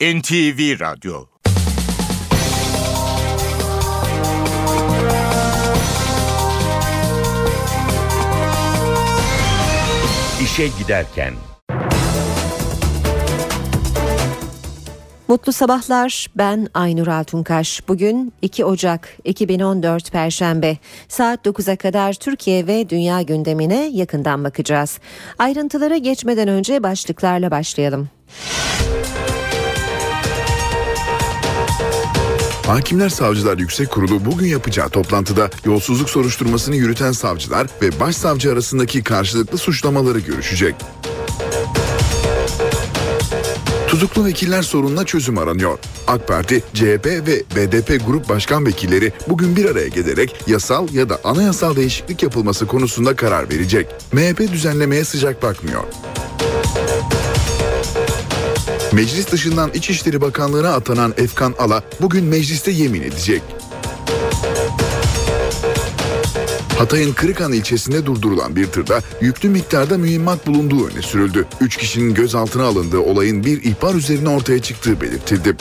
NTV Radyo İşe Giderken Mutlu sabahlar. Ben Aynur Altunkaş. Bugün 2 Ocak 2014 Perşembe. Saat 9'a kadar Türkiye ve dünya gündemine yakından bakacağız. Ayrıntılara geçmeden önce başlıklarla başlayalım. Hakimler Savcılar Yüksek Kurulu bugün yapacağı toplantıda yolsuzluk soruşturmasını yürüten savcılar ve başsavcı arasındaki karşılıklı suçlamaları görüşecek. Tutuklu vekiller sorununa çözüm aranıyor. AK Parti, CHP ve BDP grup başkan vekilleri bugün bir araya gelerek yasal ya da anayasal değişiklik yapılması konusunda karar verecek. MHP düzenlemeye sıcak bakmıyor. Meclis dışından İçişleri Bakanlığı'na atanan Efkan Ala bugün mecliste yemin edecek. Hatay'ın Kırıkan ilçesinde durdurulan bir tırda yüklü miktarda mühimmat bulunduğu öne sürüldü. Üç kişinin gözaltına alındığı olayın bir ihbar üzerine ortaya çıktığı belirtildi.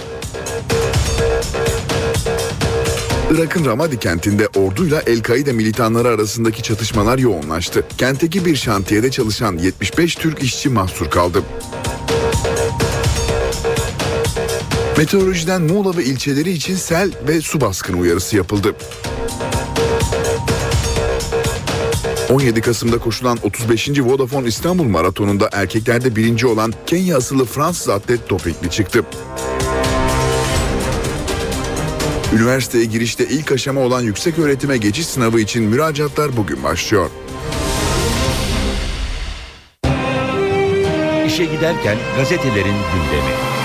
Irak'ın Ramadi kentinde orduyla El-Kaide militanları arasındaki çatışmalar yoğunlaştı. Kentteki bir şantiyede çalışan 75 Türk işçi mahsur kaldı. Meteorolojiden Muğla ve ilçeleri için sel ve su baskını uyarısı yapıldı. 17 Kasım'da koşulan 35. Vodafone İstanbul Maratonu'nda erkeklerde birinci olan Kenya asıllı Fransız atlet dopingli çıktı. Üniversiteye girişte ilk aşama olan yüksek öğretime geçiş sınavı için müracaatlar bugün başlıyor. İşe giderken gazetelerin gündemi.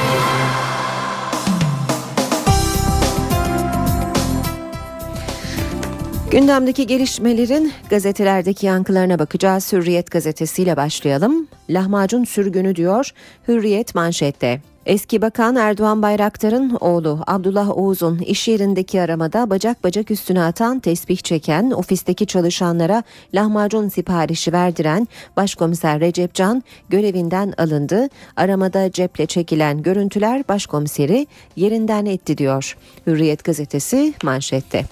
Gündemdeki gelişmelerin gazetelerdeki yankılarına bakacağız. Hürriyet gazetesiyle başlayalım. Lahmacun sürgünü diyor Hürriyet manşette. Eski Bakan Erdoğan Bayraktar'ın oğlu Abdullah Oğuz'un iş yerindeki aramada bacak bacak üstüne atan, tesbih çeken, ofisteki çalışanlara lahmacun siparişi verdiren Başkomiser Recep Can görevinden alındı. Aramada ceple çekilen görüntüler başkomiseri yerinden etti diyor. Hürriyet gazetesi manşette.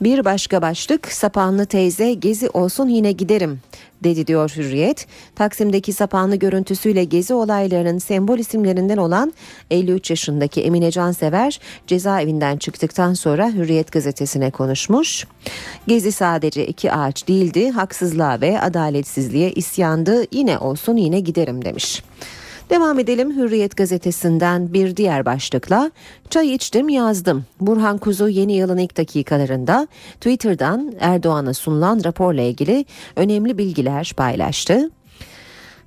Bir başka başlık Sapanlı teyze gezi olsun yine giderim dedi diyor Hürriyet. Taksim'deki Sapanlı görüntüsüyle gezi olaylarının sembol isimlerinden olan 53 yaşındaki Emine Cansever cezaevinden çıktıktan sonra Hürriyet gazetesine konuşmuş. Gezi sadece iki ağaç değildi, haksızlığa ve adaletsizliğe isyandı, yine olsun yine giderim demiş. Devam edelim Hürriyet gazetesinden bir diğer başlıkla çay içtim yazdım. Burhan Kuzu yeni yılın ilk dakikalarında Twitter'dan Erdoğan'a sunulan raporla ilgili önemli bilgiler paylaştı.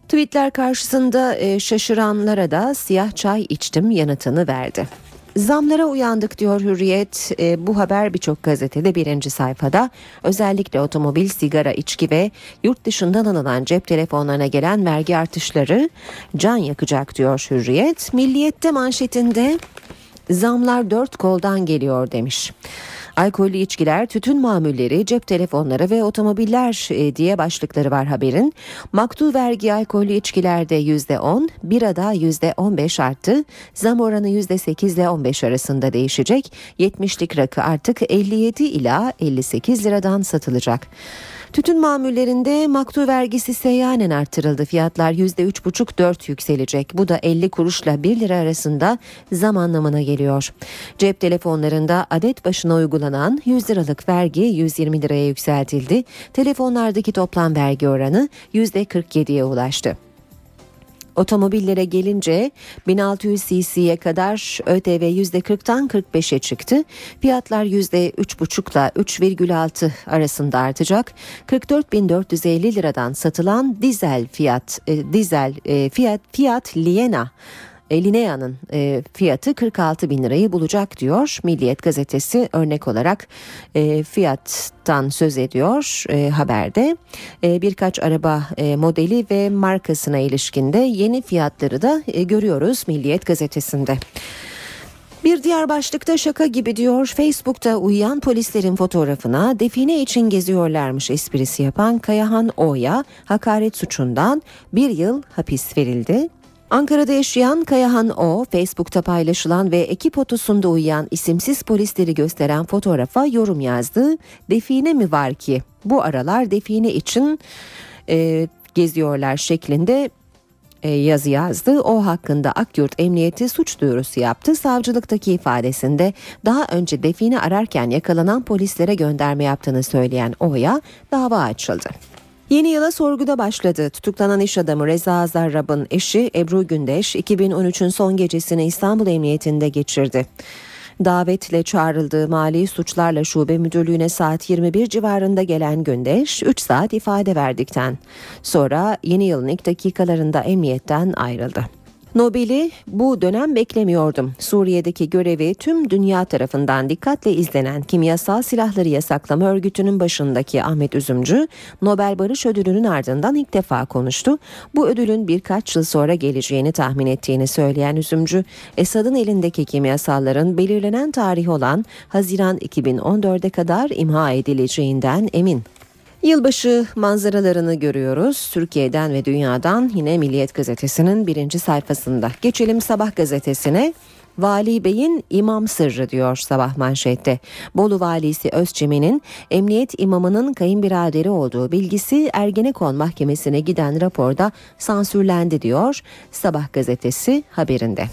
Tweetler karşısında e, şaşıranlara da siyah çay içtim yanıtını verdi. Zamlara uyandık diyor Hürriyet. E, bu haber birçok gazetede birinci sayfada. Özellikle otomobil, sigara, içki ve yurt dışından alınan cep telefonlarına gelen vergi artışları can yakacak diyor Hürriyet. Milliyette manşetinde zamlar dört koldan geliyor demiş. Alkollü içkiler, tütün mamulleri, cep telefonları ve otomobiller e, diye başlıkları var haberin. Maktu vergi alkollü içkilerde %10, birada %15 arttı. Zam oranı %8 ile 15 arasında değişecek. 70'lik rakı artık 57 ila 58 liradan satılacak. Tütün mamullerinde maktu vergisi seyyanen artırıldı. Fiyatlar %3,5-4 yükselecek. Bu da 50 kuruşla 1 lira arasında zam anlamına geliyor. Cep telefonlarında adet başına uygulanan 100 liralık vergi 120 liraya yükseltildi. Telefonlardaki toplam vergi oranı %47'ye ulaştı. Otomobillere gelince 1600 cc'ye kadar ÖTV %40'tan 45'e çıktı. Fiyatlar %3,5 ile 3,6 arasında artacak. 44.450 liradan satılan dizel fiyat e, dizel e, fiyat fiyat Liena Linea'nın e, fiyatı 46 bin lirayı bulacak diyor. Milliyet gazetesi örnek olarak e, fiyattan söz ediyor e, haberde. E, birkaç araba e, modeli ve markasına ilişkinde yeni fiyatları da e, görüyoruz Milliyet gazetesinde. Bir diğer başlıkta şaka gibi diyor Facebook'ta uyuyan polislerin fotoğrafına define için geziyorlarmış esprisi yapan Kayahan O'ya hakaret suçundan bir yıl hapis verildi. Ankara'da yaşayan Kayahan O, Facebook'ta paylaşılan ve ekip otosunda uyuyan isimsiz polisleri gösteren fotoğrafa yorum yazdı. Define mi var ki? Bu aralar define için e, geziyorlar şeklinde e, yazı yazdı. O hakkında Akyurt Emniyeti suç duyurusu yaptı. Savcılıktaki ifadesinde daha önce define ararken yakalanan polislere gönderme yaptığını söyleyen O'ya dava açıldı. Yeni yıla sorguda başladı. Tutuklanan iş adamı Reza Zarrab'ın eşi Ebru Gündeş 2013'ün son gecesini İstanbul Emniyetinde geçirdi. Davetle çağrıldığı Mali Suçlarla Şube Müdürlüğü'ne saat 21 civarında gelen Gündeş 3 saat ifade verdikten sonra yeni yılın ilk dakikalarında emniyetten ayrıldı. Nobel'i bu dönem beklemiyordum. Suriye'deki görevi tüm dünya tarafından dikkatle izlenen kimyasal silahları yasaklama örgütünün başındaki Ahmet Üzümcü, Nobel Barış Ödülü'nün ardından ilk defa konuştu. Bu ödülün birkaç yıl sonra geleceğini tahmin ettiğini söyleyen Üzümcü, Esad'ın elindeki kimyasalların belirlenen tarih olan Haziran 2014'e kadar imha edileceğinden emin. Yılbaşı manzaralarını görüyoruz. Türkiye'den ve dünyadan yine Milliyet Gazetesi'nin birinci sayfasında. Geçelim Sabah gazetesine. Vali Bey'in imam sırrı diyor sabah manşette. Bolu valisi Özçemin'in emniyet imamının kayınbiraderi olduğu bilgisi Ergenekon mahkemesine giden raporda sansürlendi diyor sabah gazetesi haberinde.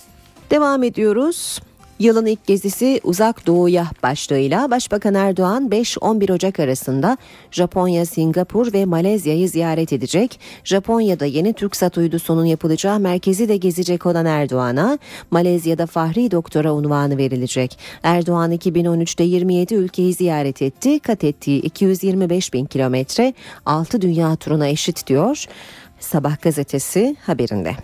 Devam ediyoruz. Yılın ilk gezisi Uzak Doğu'ya başlığıyla Başbakan Erdoğan 5-11 Ocak arasında Japonya, Singapur ve Malezya'yı ziyaret edecek. Japonya'da yeni TürkSat uydusunun yapılacağı merkezi de gezecek olan Erdoğan'a Malezya'da Fahri Doktora unvanı verilecek. Erdoğan 2013'te 27 ülkeyi ziyaret etti. Kat ettiği 225 bin kilometre 6 dünya turuna eşit diyor. Sabah gazetesi haberinde.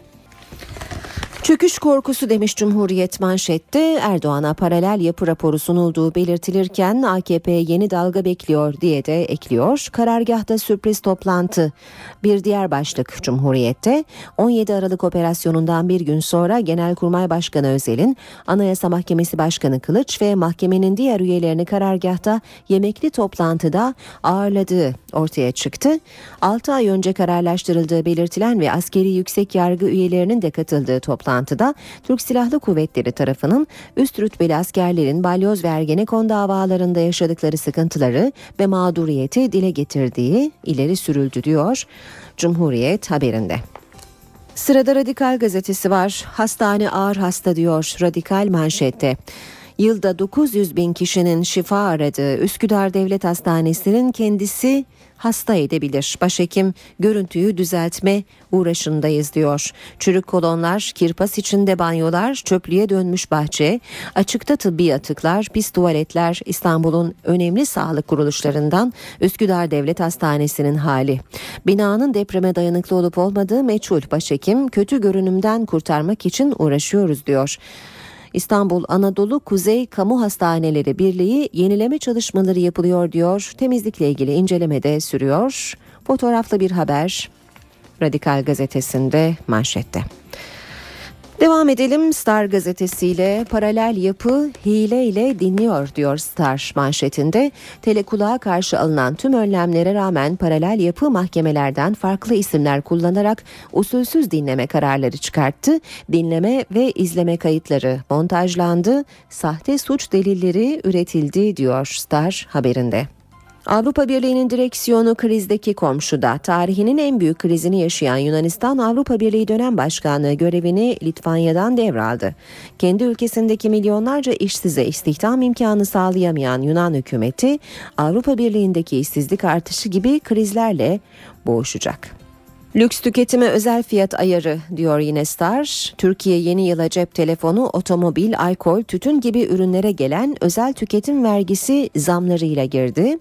Çöküş korkusu demiş Cumhuriyet manşette Erdoğan'a paralel yapı raporu sunulduğu belirtilirken AKP yeni dalga bekliyor diye de ekliyor. Karargahta sürpriz toplantı. Bir diğer başlık Cumhuriyet'te 17 Aralık operasyonundan bir gün sonra Genelkurmay Başkanı Özel'in Anayasa Mahkemesi Başkanı Kılıç ve mahkemenin diğer üyelerini karargahta yemekli toplantıda ağırladığı ortaya çıktı. 6 ay önce kararlaştırıldığı belirtilen ve askeri yüksek yargı üyelerinin de katıldığı toplantı toplantıda Türk Silahlı Kuvvetleri tarafının üst rütbeli askerlerin balyoz ve ergenekon davalarında yaşadıkları sıkıntıları ve mağduriyeti dile getirdiği ileri sürüldü diyor Cumhuriyet haberinde. Sırada Radikal gazetesi var. Hastane ağır hasta diyor Radikal manşette. Yılda 900 bin kişinin şifa aradığı Üsküdar Devlet Hastanesi'nin kendisi hasta edebilir. Başhekim görüntüyü düzeltme uğraşındayız diyor. Çürük kolonlar, kirpas içinde banyolar, çöplüğe dönmüş bahçe, açıkta tıbbi atıklar, pis tuvaletler İstanbul'un önemli sağlık kuruluşlarından Üsküdar Devlet Hastanesi'nin hali. Binanın depreme dayanıklı olup olmadığı meçhul başhekim kötü görünümden kurtarmak için uğraşıyoruz diyor. İstanbul Anadolu Kuzey Kamu Hastaneleri Birliği yenileme çalışmaları yapılıyor diyor. Temizlikle ilgili inceleme de sürüyor. Fotoğraflı bir haber Radikal gazetesinde manşette. Devam edelim Star gazetesiyle paralel yapı hile ile dinliyor diyor Star manşetinde. Telekulağa karşı alınan tüm önlemlere rağmen paralel yapı mahkemelerden farklı isimler kullanarak usulsüz dinleme kararları çıkarttı. Dinleme ve izleme kayıtları montajlandı. Sahte suç delilleri üretildi diyor Star haberinde. Avrupa Birliği'nin direksiyonu krizdeki komşuda. Tarihinin en büyük krizini yaşayan Yunanistan Avrupa Birliği dönem başkanlığı görevini Litvanya'dan devraldı. Kendi ülkesindeki milyonlarca işsize istihdam imkanı sağlayamayan Yunan hükümeti Avrupa Birliği'ndeki işsizlik artışı gibi krizlerle boğuşacak. Lüks tüketime özel fiyat ayarı diyor yine Star. Türkiye yeni yıla cep telefonu, otomobil, alkol, tütün gibi ürünlere gelen özel tüketim vergisi zamlarıyla girdi.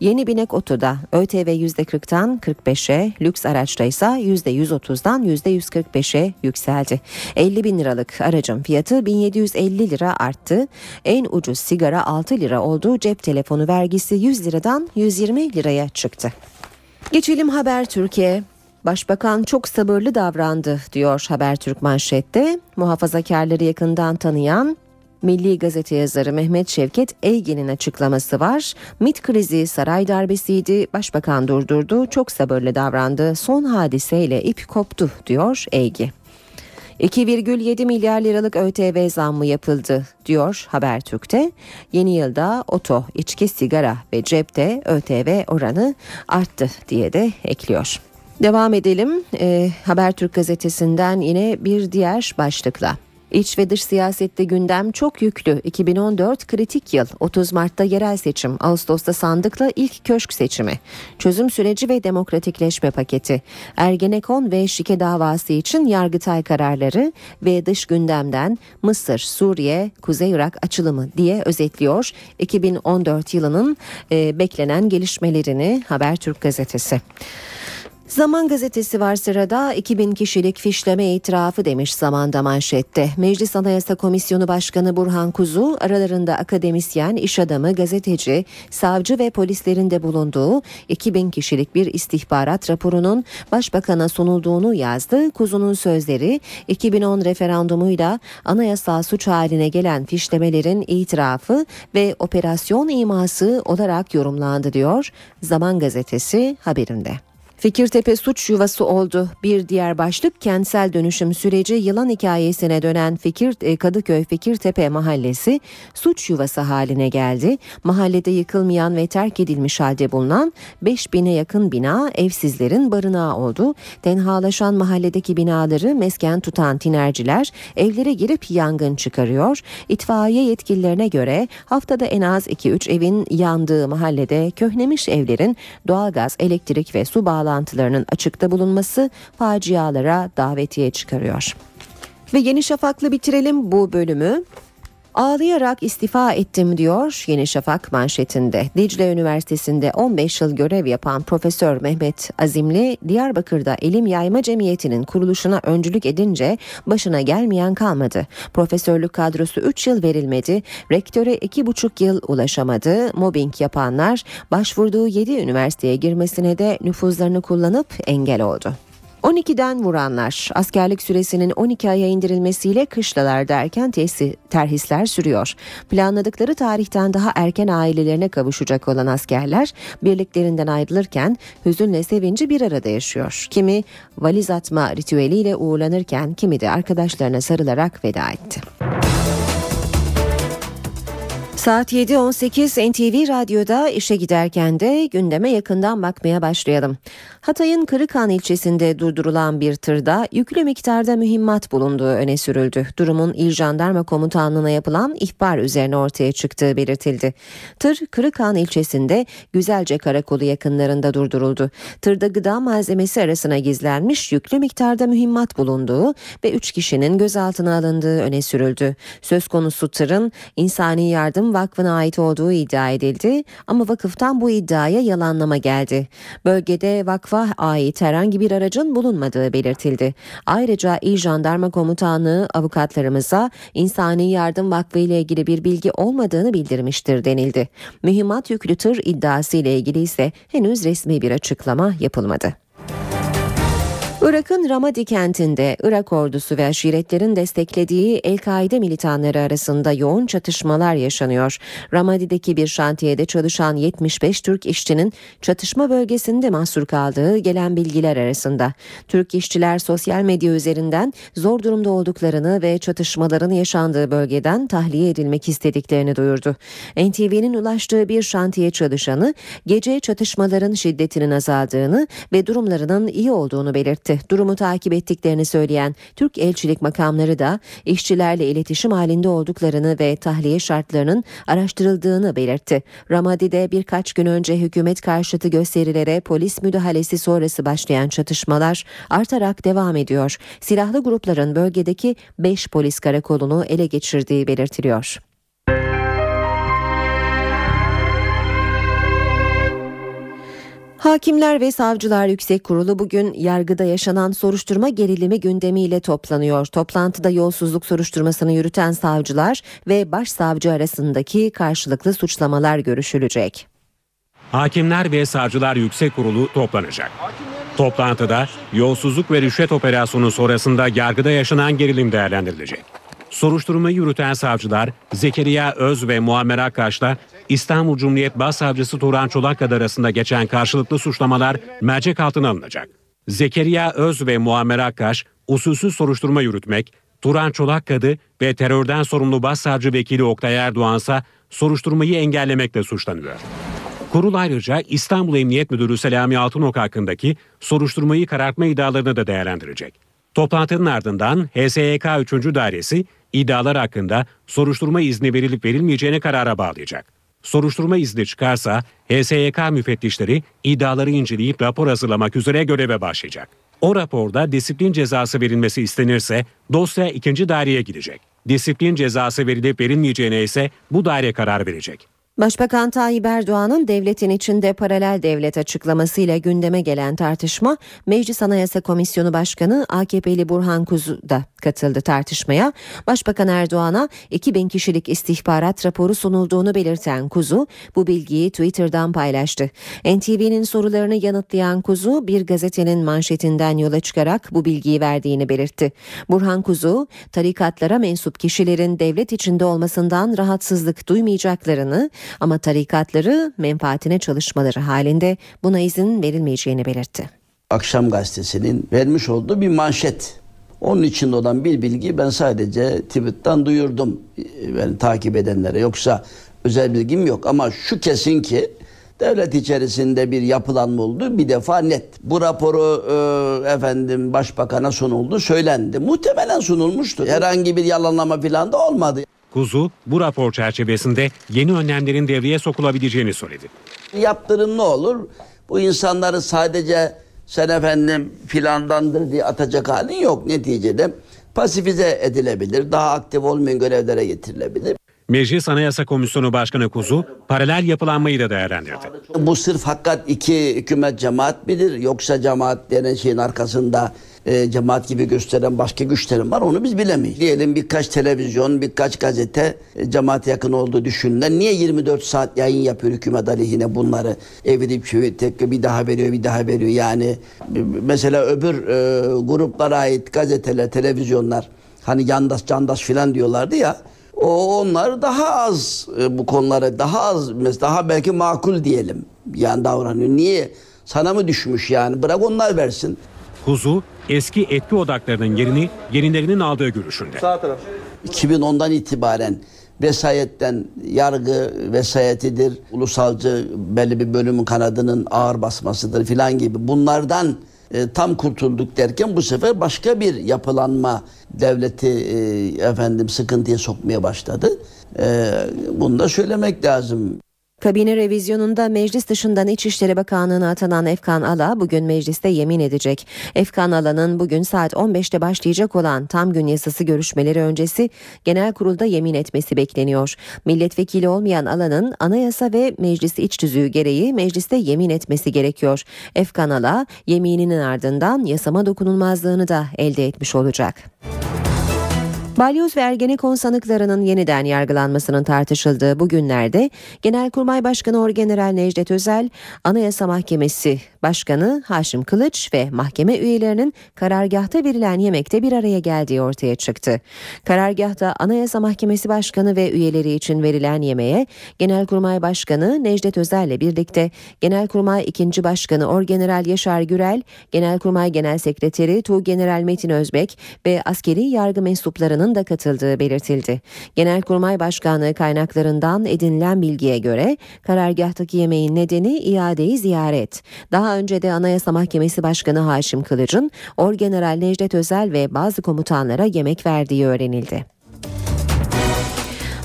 Yeni binek otoda ÖTV %40'tan 45'e, lüks araçta ise %130'dan %145'e yükseldi. 50 bin liralık aracın fiyatı 1750 lira arttı. En ucuz sigara 6 lira olduğu cep telefonu vergisi 100 liradan 120 liraya çıktı. Geçelim Haber Türkiye. Başbakan çok sabırlı davrandı diyor Habertürk manşette. Muhafazakarları yakından tanıyan Milli Gazete yazarı Mehmet Şevket Eygen'in açıklaması var. MIT krizi saray darbesiydi. Başbakan durdurdu. Çok sabırlı davrandı. Son hadiseyle ip koptu diyor Eygi. 2,7 milyar liralık ÖTV zammı yapıldı diyor Habertürk'te. Yeni yılda oto, içki, sigara ve cepte ÖTV oranı arttı diye de ekliyor. Devam edelim e, Habertürk gazetesinden yine bir diğer başlıkla. İç ve dış siyasette gündem çok yüklü. 2014 kritik yıl. 30 Mart'ta yerel seçim, Ağustos'ta sandıkla ilk köşk seçimi. Çözüm süreci ve demokratikleşme paketi. Ergenekon ve şike davası için Yargıtay kararları ve dış gündemden Mısır, Suriye, Kuzey Irak açılımı diye özetliyor. 2014 yılının e, beklenen gelişmelerini Habertürk gazetesi. Zaman gazetesi var sırada 2000 kişilik fişleme itirafı demiş zamanda manşette. Meclis Anayasa Komisyonu Başkanı Burhan Kuzu aralarında akademisyen, iş adamı, gazeteci, savcı ve polislerin de bulunduğu 2000 kişilik bir istihbarat raporunun başbakana sunulduğunu yazdı. Kuzu'nun sözleri 2010 referandumuyla anayasal suç haline gelen fişlemelerin itirafı ve operasyon iması olarak yorumlandı diyor Zaman gazetesi haberinde. Fikirtepe suç yuvası oldu. Bir diğer başlık kentsel dönüşüm süreci yılan hikayesine dönen Fikir e, Kadıköy Fikirtepe mahallesi suç yuvası haline geldi. Mahallede yıkılmayan ve terk edilmiş halde bulunan 5000'e yakın bina evsizlerin barınağı oldu. Tenhalaşan mahalledeki binaları mesken tutan tinerciler evlere girip yangın çıkarıyor. İtfaiye yetkililerine göre haftada en az 2-3 evin yandığı mahallede köhnemiş evlerin doğalgaz, elektrik ve su bağlantıları bağlantılarının açıkta bulunması facialara davetiye çıkarıyor. Ve Yeni Şafak'la bitirelim bu bölümü. Ağlayarak istifa ettim diyor Yeni Şafak manşetinde. Dicle Üniversitesi'nde 15 yıl görev yapan Profesör Mehmet Azimli Diyarbakır'da Elim Yayma Cemiyeti'nin kuruluşuna öncülük edince başına gelmeyen kalmadı. Profesörlük kadrosu 3 yıl verilmedi, rektöre 2,5 yıl ulaşamadı. Mobbing yapanlar başvurduğu 7 üniversiteye girmesine de nüfuzlarını kullanıp engel oldu. 12'den vuranlar askerlik süresinin 12 aya indirilmesiyle kışlalarda erken tesi, terhisler sürüyor. Planladıkları tarihten daha erken ailelerine kavuşacak olan askerler birliklerinden ayrılırken hüzünle sevinci bir arada yaşıyor. Kimi valiz atma ritüeliyle uğurlanırken kimi de arkadaşlarına sarılarak veda etti. Saat 7.18 NTV Radyo'da işe giderken de gündeme yakından bakmaya başlayalım. Hatay'ın Kırıkhan ilçesinde durdurulan bir tırda yüklü miktarda mühimmat bulunduğu öne sürüldü. Durumun İl Jandarma Komutanlığı'na yapılan ihbar üzerine ortaya çıktığı belirtildi. Tır Kırıkhan ilçesinde Güzelce Karakolu yakınlarında durduruldu. Tırda gıda malzemesi arasına gizlenmiş yüklü miktarda mühimmat bulunduğu ve 3 kişinin gözaltına alındığı öne sürüldü. Söz konusu tırın insani yardım Vakfı'na ait olduğu iddia edildi ama vakıftan bu iddiaya yalanlama geldi. Bölgede vakfa ait herhangi bir aracın bulunmadığı belirtildi. Ayrıca İl Jandarma Komutanlığı avukatlarımıza insani yardım vakfı ile ilgili bir bilgi olmadığını bildirmiştir denildi. Mühimmat yüklü tır iddiası ile ilgili ise henüz resmi bir açıklama yapılmadı. Irak'ın Ramadi kentinde Irak ordusu ve aşiretlerin desteklediği El-Kaide militanları arasında yoğun çatışmalar yaşanıyor. Ramadi'deki bir şantiyede çalışan 75 Türk işçinin çatışma bölgesinde mahsur kaldığı gelen bilgiler arasında. Türk işçiler sosyal medya üzerinden zor durumda olduklarını ve çatışmaların yaşandığı bölgeden tahliye edilmek istediklerini duyurdu. NTV'nin ulaştığı bir şantiye çalışanı gece çatışmaların şiddetinin azaldığını ve durumlarının iyi olduğunu belirtti durumu takip ettiklerini söyleyen Türk elçilik makamları da işçilerle iletişim halinde olduklarını ve tahliye şartlarının araştırıldığını belirtti. Ramadi'de birkaç gün önce hükümet karşıtı gösterilere polis müdahalesi sonrası başlayan çatışmalar artarak devam ediyor. Silahlı grupların bölgedeki 5 polis karakolunu ele geçirdiği belirtiliyor. Hakimler ve Savcılar Yüksek Kurulu bugün yargıda yaşanan soruşturma gerilimi gündemiyle toplanıyor. Toplantıda yolsuzluk soruşturmasını yürüten savcılar ve başsavcı arasındaki karşılıklı suçlamalar görüşülecek. Hakimler ve Savcılar Yüksek Kurulu toplanacak. Toplantıda yolsuzluk ve rüşvet operasyonu sonrasında yargıda yaşanan gerilim değerlendirilecek. Soruşturmayı yürüten savcılar Zekeriya Öz ve Muammer Akkaş'la İstanbul Cumhuriyet Başsavcısı Turan Çolakkad arasında geçen karşılıklı suçlamalar mercek altına alınacak. Zekeriya Öz ve Muammer Akkaş usulsüz soruşturma yürütmek, Turan Çolakkadı ve terörden sorumlu Başsavcı Vekili Oktay Erdoğan ise soruşturmayı engellemekle suçlanıyor. Kurul ayrıca İstanbul Emniyet Müdürü Selami Altınok hakkındaki soruşturmayı karartma iddialarını da değerlendirecek. Toplantının ardından HSYK 3. Dairesi iddialar hakkında soruşturma izni verilip verilmeyeceğine karara bağlayacak. Soruşturma izni çıkarsa HSYK müfettişleri iddiaları inceleyip rapor hazırlamak üzere göreve başlayacak. O raporda disiplin cezası verilmesi istenirse dosya ikinci daireye gidecek. Disiplin cezası verilip verilmeyeceğine ise bu daire karar verecek. Başbakan Tayyip Erdoğan'ın devletin içinde paralel devlet açıklamasıyla gündeme gelen tartışma Meclis Anayasa Komisyonu Başkanı AKP'li Burhan Kuzu da katıldı tartışmaya. Başbakan Erdoğan'a 2000 kişilik istihbarat raporu sunulduğunu belirten Kuzu bu bilgiyi Twitter'dan paylaştı. NTV'nin sorularını yanıtlayan Kuzu bir gazetenin manşetinden yola çıkarak bu bilgiyi verdiğini belirtti. Burhan Kuzu tarikatlara mensup kişilerin devlet içinde olmasından rahatsızlık duymayacaklarını ama tarikatları menfaatine çalışmaları halinde buna izin verilmeyeceğini belirtti. Akşam gazetesinin vermiş olduğu bir manşet. Onun içinde olan bir bilgi ben sadece tweet'ten duyurdum yani takip edenlere. Yoksa özel bilgim yok ama şu kesin ki devlet içerisinde bir yapılanma oldu bir defa net. Bu raporu e, efendim başbakana sunuldu söylendi. Muhtemelen sunulmuştur. Herhangi bir yalanlama falan da olmadı. Kuzu bu rapor çerçevesinde yeni önlemlerin devreye sokulabileceğini söyledi. Yaptırım ne olur? Bu insanları sadece sen efendim filandandır diye atacak halin yok neticede. Pasifize edilebilir, daha aktif olmayan görevlere getirilebilir. Meclis Anayasa Komisyonu Başkanı Kuzu paralel yapılanmayı da değerlendirdi. Bu sırf hakikat iki hükümet cemaat midir yoksa cemaat denen şeyin arkasında e, cemaat gibi gösteren başka güçlerin var onu biz bilemeyiz. Diyelim birkaç televizyon, birkaç gazete e, cemaate yakın olduğu düşünülen niye 24 saat yayın yapıyor hükümet aleyhine bunları evirip çevirip tek bir daha veriyor bir daha veriyor yani mesela öbür e, gruplara ait gazeteler, televizyonlar hani yandaş candaş filan diyorlardı ya o onlar daha az e, bu konulara daha az daha belki makul diyelim yani davranıyor. Niye? Sana mı düşmüş yani? Bırak onlar versin. Kuzu eski etki odaklarının yerini yenilerinin aldığı görüşünde. Sağ taraf. 2010'dan itibaren vesayetten yargı vesayetidir, ulusalcı belli bir bölümün kanadının ağır basmasıdır filan gibi bunlardan e, tam kurtulduk derken bu sefer başka bir yapılanma devleti e, efendim sıkıntıya sokmaya başladı. E, bunu da söylemek lazım. Kabine revizyonunda meclis dışından İçişleri Bakanlığı'na atanan Efkan Ala bugün mecliste yemin edecek. Efkan Ala'nın bugün saat 15'te başlayacak olan tam gün yasası görüşmeleri öncesi genel kurulda yemin etmesi bekleniyor. Milletvekili olmayan Ala'nın anayasa ve meclis iç tüzüğü gereği mecliste yemin etmesi gerekiyor. Efkan Ala yemininin ardından yasama dokunulmazlığını da elde etmiş olacak. Balyoz ve Ergenekon sanıklarının yeniden yargılanmasının tartışıldığı bu günlerde Genelkurmay Başkanı Orgeneral Necdet Özel, Anayasa Mahkemesi Başkanı Haşim Kılıç ve mahkeme üyelerinin karargahta verilen yemekte bir araya geldiği ortaya çıktı. Karargahta Anayasa Mahkemesi Başkanı ve üyeleri için verilen yemeğe Genelkurmay Başkanı Necdet Özel ile birlikte Genelkurmay 2. Başkanı Orgeneral Yaşar Gürel, Genelkurmay Genel Sekreteri Tuğgeneral Metin Özbek ve askeri yargı mensuplarının da katıldığı belirtildi. Genelkurmay Başkanlığı kaynaklarından edinilen bilgiye göre karargahtaki yemeğin nedeni iadeyi ziyaret. Daha önce de Anayasa Mahkemesi Başkanı Haşim Kılıç'ın Orgeneral Necdet Özel ve bazı komutanlara yemek verdiği öğrenildi.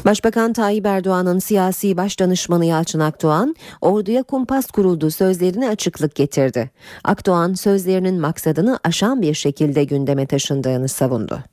Başbakan Tayyip Erdoğan'ın siyasi başdanışmanı Yalçın Akdoğan, orduya kumpas kuruldu sözlerine açıklık getirdi. Akdoğan sözlerinin maksadını aşan bir şekilde gündeme taşındığını savundu.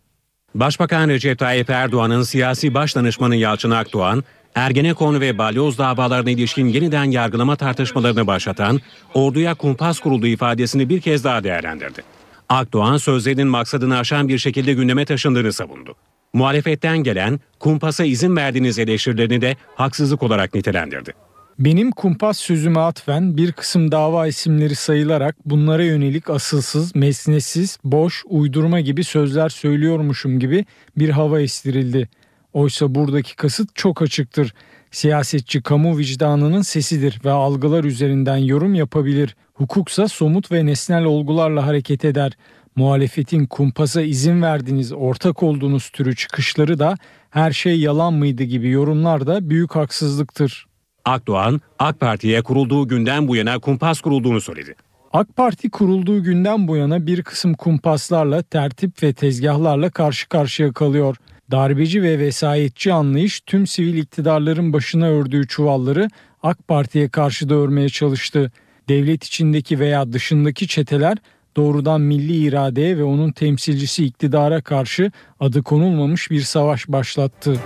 Başbakan Recep Tayyip Erdoğan'ın siyasi başdanışmanı Yalçın Akdoğan, Ergenekon ve Balyoz davalarına ilişkin yeniden yargılama tartışmalarını başlatan orduya kumpas kurulduğu ifadesini bir kez daha değerlendirdi. Akdoğan sözlerinin maksadını aşan bir şekilde gündeme taşındığını savundu. Muhalefetten gelen kumpasa izin verdiğiniz eleştirilerini de haksızlık olarak nitelendirdi. Benim kumpas sözüme atfen bir kısım dava isimleri sayılarak bunlara yönelik asılsız, mesnetsiz, boş, uydurma gibi sözler söylüyormuşum gibi bir hava estirildi. Oysa buradaki kasıt çok açıktır. Siyasetçi kamu vicdanının sesidir ve algılar üzerinden yorum yapabilir. Hukuksa somut ve nesnel olgularla hareket eder. muhalefetin kumpasa izin verdiğiniz ortak olduğunuz türü çıkışları da her şey yalan mıydı gibi yorumlar da büyük haksızlıktır. Akdoğan, AK Parti'ye kurulduğu günden bu yana kumpas kurulduğunu söyledi. AK Parti kurulduğu günden bu yana bir kısım kumpaslarla, tertip ve tezgahlarla karşı karşıya kalıyor. Darbeci ve vesayetçi anlayış tüm sivil iktidarların başına ördüğü çuvalları AK Parti'ye karşı da örmeye çalıştı. Devlet içindeki veya dışındaki çeteler doğrudan milli iradeye ve onun temsilcisi iktidara karşı adı konulmamış bir savaş başlattı.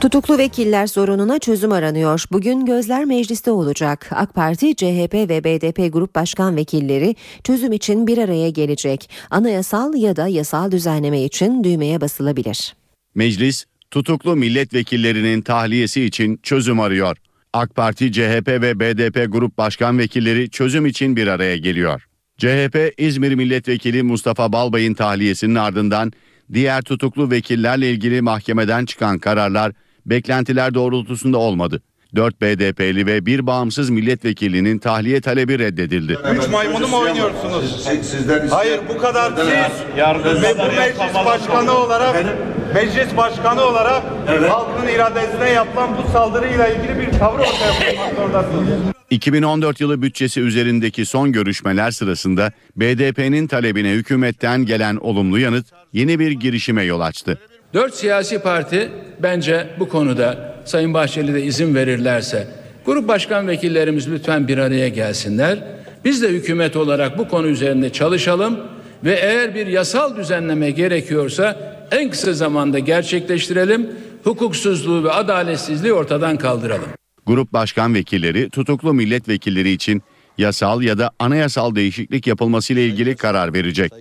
Tutuklu vekiller sorununa çözüm aranıyor. Bugün gözler mecliste olacak. AK Parti, CHP ve BDP grup başkan vekilleri çözüm için bir araya gelecek. Anayasal ya da yasal düzenleme için düğmeye basılabilir. Meclis, tutuklu milletvekillerinin tahliyesi için çözüm arıyor. AK Parti, CHP ve BDP grup başkan vekilleri çözüm için bir araya geliyor. CHP İzmir Milletvekili Mustafa Balbay'ın tahliyesinin ardından diğer tutuklu vekillerle ilgili mahkemeden çıkan kararlar beklentiler doğrultusunda olmadı. 4 BDP'li ve bir bağımsız milletvekilinin tahliye talebi reddedildi. Üç maymunu mu oynuyorsunuz? Sizden Hayır bu kadar siz ve bu meclis başkanı olarak meclis başkanı olarak halkın iradesine yapılan bu saldırıyla ilgili bir tavır ortaya koymak zorundasınız. 2014 yılı bütçesi üzerindeki son görüşmeler sırasında BDP'nin talebine hükümetten gelen olumlu yanıt yeni bir girişime yol açtı. Dört siyasi parti bence bu konuda Sayın Bahçeli de izin verirlerse grup başkan vekillerimiz lütfen bir araya gelsinler. Biz de hükümet olarak bu konu üzerinde çalışalım ve eğer bir yasal düzenleme gerekiyorsa en kısa zamanda gerçekleştirelim. Hukuksuzluğu ve adaletsizliği ortadan kaldıralım. Grup başkan vekilleri tutuklu milletvekilleri için yasal ya da anayasal değişiklik yapılması ile ilgili karar verecek.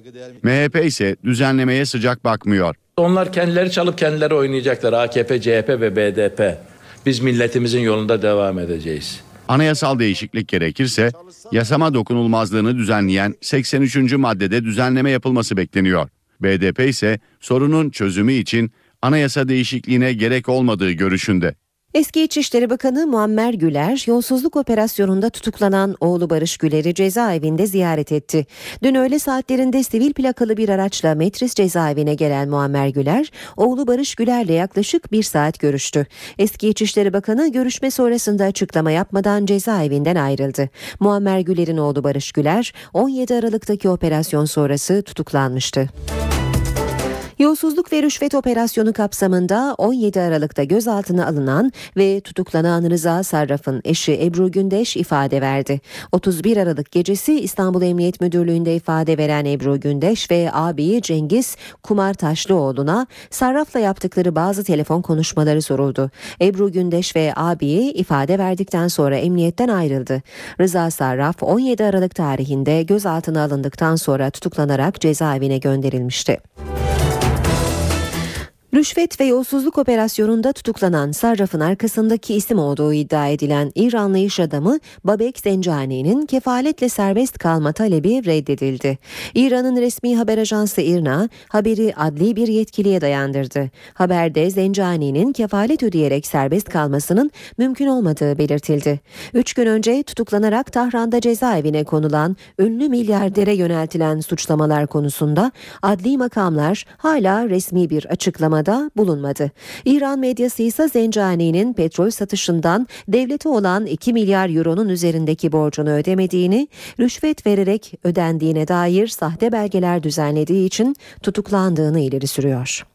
MHP ise düzenlemeye sıcak bakmıyor. Onlar kendileri çalıp kendileri oynayacaklar AKP, CHP ve BDP. Biz milletimizin yolunda devam edeceğiz. Anayasal değişiklik gerekirse yasama dokunulmazlığını düzenleyen 83. maddede düzenleme yapılması bekleniyor. BDP ise sorunun çözümü için anayasa değişikliğine gerek olmadığı görüşünde. Eski İçişleri Bakanı Muammer Güler, yolsuzluk operasyonunda tutuklanan oğlu Barış Güler'i cezaevinde ziyaret etti. Dün öğle saatlerinde sivil plakalı bir araçla Metris cezaevine gelen Muammer Güler, oğlu Barış Güler'le yaklaşık bir saat görüştü. Eski İçişleri Bakanı görüşme sonrasında açıklama yapmadan cezaevinden ayrıldı. Muammer Güler'in oğlu Barış Güler, 17 Aralık'taki operasyon sonrası tutuklanmıştı. Yolsuzluk ve rüşvet operasyonu kapsamında 17 Aralık'ta gözaltına alınan ve tutuklanan Rıza Sarraf'ın eşi Ebru Gündeş ifade verdi. 31 Aralık gecesi İstanbul Emniyet Müdürlüğü'nde ifade veren Ebru Gündeş ve abiyi Cengiz Kumar Taşlıoğlu'na Sarraf'la yaptıkları bazı telefon konuşmaları soruldu. Ebru Gündeş ve abiyi ifade verdikten sonra emniyetten ayrıldı. Rıza Sarraf 17 Aralık tarihinde gözaltına alındıktan sonra tutuklanarak cezaevine gönderilmişti. Rüşvet ve yolsuzluk operasyonunda tutuklanan Sarraf'ın arkasındaki isim olduğu iddia edilen İranlı iş adamı Babek Zencani'nin kefaletle serbest kalma talebi reddedildi. İran'ın resmi haber ajansı İRNA haberi adli bir yetkiliye dayandırdı. Haberde Zencani'nin kefalet ödeyerek serbest kalmasının mümkün olmadığı belirtildi. Üç gün önce tutuklanarak Tahran'da cezaevine konulan ünlü milyardere yöneltilen suçlamalar konusunda adli makamlar hala resmi bir açıklama açıklamada bulunmadı. İran medyası ise Zencani'nin petrol satışından devlete olan 2 milyar euronun üzerindeki borcunu ödemediğini, rüşvet vererek ödendiğine dair sahte belgeler düzenlediği için tutuklandığını ileri sürüyor.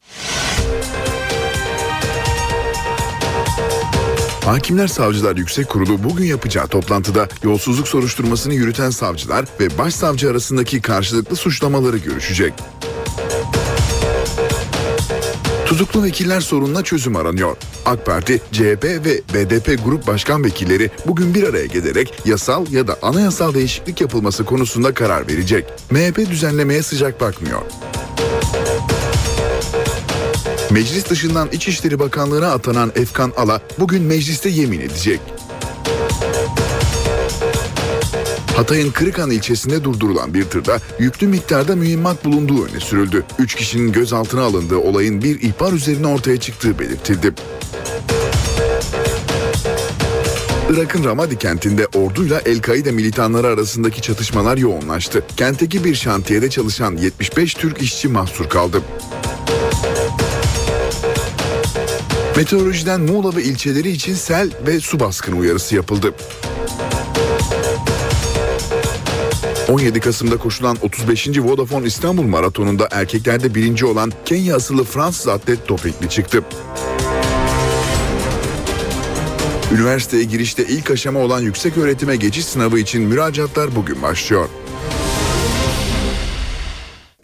Hakimler Savcılar Yüksek Kurulu bugün yapacağı toplantıda yolsuzluk soruşturmasını yürüten savcılar ve başsavcı arasındaki karşılıklı suçlamaları görüşecek. Tutuklu vekiller sorununa çözüm aranıyor. AK Parti, CHP ve BDP grup başkan vekilleri bugün bir araya gelerek yasal ya da anayasal değişiklik yapılması konusunda karar verecek. MHP düzenlemeye sıcak bakmıyor. Meclis dışından İçişleri Bakanlığı'na atanan Efkan Ala bugün mecliste yemin edecek. Hatay'ın Kırıkhan ilçesinde durdurulan bir tırda yüklü miktarda mühimmat bulunduğu öne sürüldü. Üç kişinin gözaltına alındığı olayın bir ihbar üzerine ortaya çıktığı belirtildi. Irak'ın Ramadi kentinde orduyla El-Kaide militanları arasındaki çatışmalar yoğunlaştı. Kentteki bir şantiyede çalışan 75 Türk işçi mahsur kaldı. Meteorolojiden Muğla ve ilçeleri için sel ve su baskını uyarısı yapıldı. 17 Kasım'da koşulan 35. Vodafone İstanbul Maratonu'nda erkeklerde birinci olan Kenya asıllı Fransız atlet dopingli çıktı. Üniversiteye girişte ilk aşama olan yüksek öğretime geçiş sınavı için müracaatlar bugün başlıyor.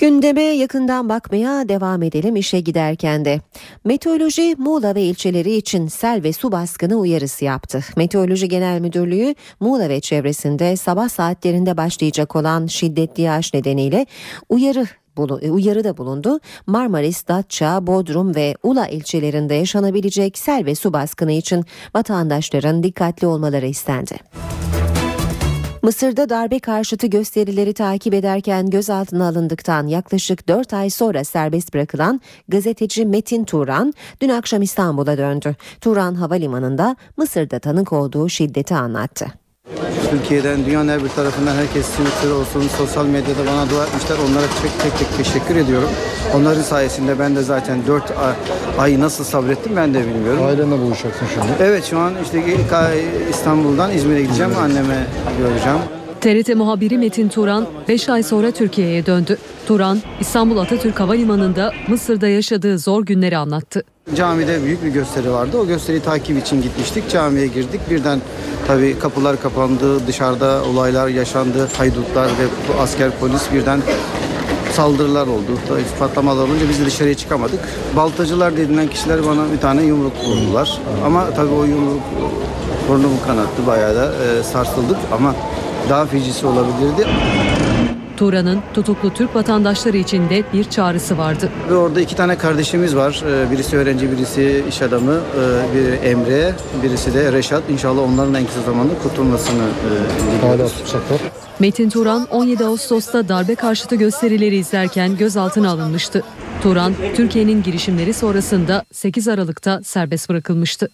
Gündeme yakından bakmaya devam edelim işe giderken de. Meteoroloji Muğla ve ilçeleri için sel ve su baskını uyarısı yaptı. Meteoroloji Genel Müdürlüğü Muğla ve çevresinde sabah saatlerinde başlayacak olan şiddetli yağış nedeniyle uyarı uyarıda bulundu. Marmaris, Datça, Bodrum ve Ula ilçelerinde yaşanabilecek sel ve su baskını için vatandaşların dikkatli olmaları istendi. Mısır'da darbe karşıtı gösterileri takip ederken gözaltına alındıktan yaklaşık 4 ay sonra serbest bırakılan gazeteci Metin Turan dün akşam İstanbul'a döndü. Turan havalimanında Mısır'da tanık olduğu şiddeti anlattı. Türkiye'den, dünyanın her bir tarafından herkes Twitter olsun, sosyal medyada bana dua etmişler. Onlara tek tek, tek teşekkür ediyorum. Onların sayesinde ben de zaten 4 ay nasıl sabrettim ben de bilmiyorum. Ailenle buluşacaksın şimdi. Evet şu an işte İstanbul'dan İzmir'e gideceğim. Anneme göreceğim. TRT muhabiri Metin Turan 5 ay sonra Türkiye'ye döndü. Turan, İstanbul Atatürk Havalimanı'nda Mısır'da yaşadığı zor günleri anlattı. Camide büyük bir gösteri vardı. O gösteriyi takip için gitmiştik. Camiye girdik. Birden tabii kapılar kapandı. Dışarıda olaylar yaşandı. Haydutlar ve asker polis birden saldırılar oldu. Patlamalar olunca biz de dışarıya çıkamadık. Baltacılar denilen kişiler bana bir tane yumruk vurdular. Ama tabii o yumruk burnumu kanattı. Bayağı da e, sarsıldık ama daha fecisi olabilirdi. Turan'ın tutuklu Türk vatandaşları için de bir çağrısı vardı. Ve orada iki tane kardeşimiz var. Ee, birisi öğrenci, birisi iş adamı. Ee, biri Emre, birisi de Reşat. İnşallah onların en kısa zamanda kurtulmasını e, tutsaklar. Metin Turan 17 Ağustos'ta darbe karşıtı gösterileri izlerken gözaltına alınmıştı. Turan, Türkiye'nin girişimleri sonrasında 8 Aralık'ta serbest bırakılmıştı.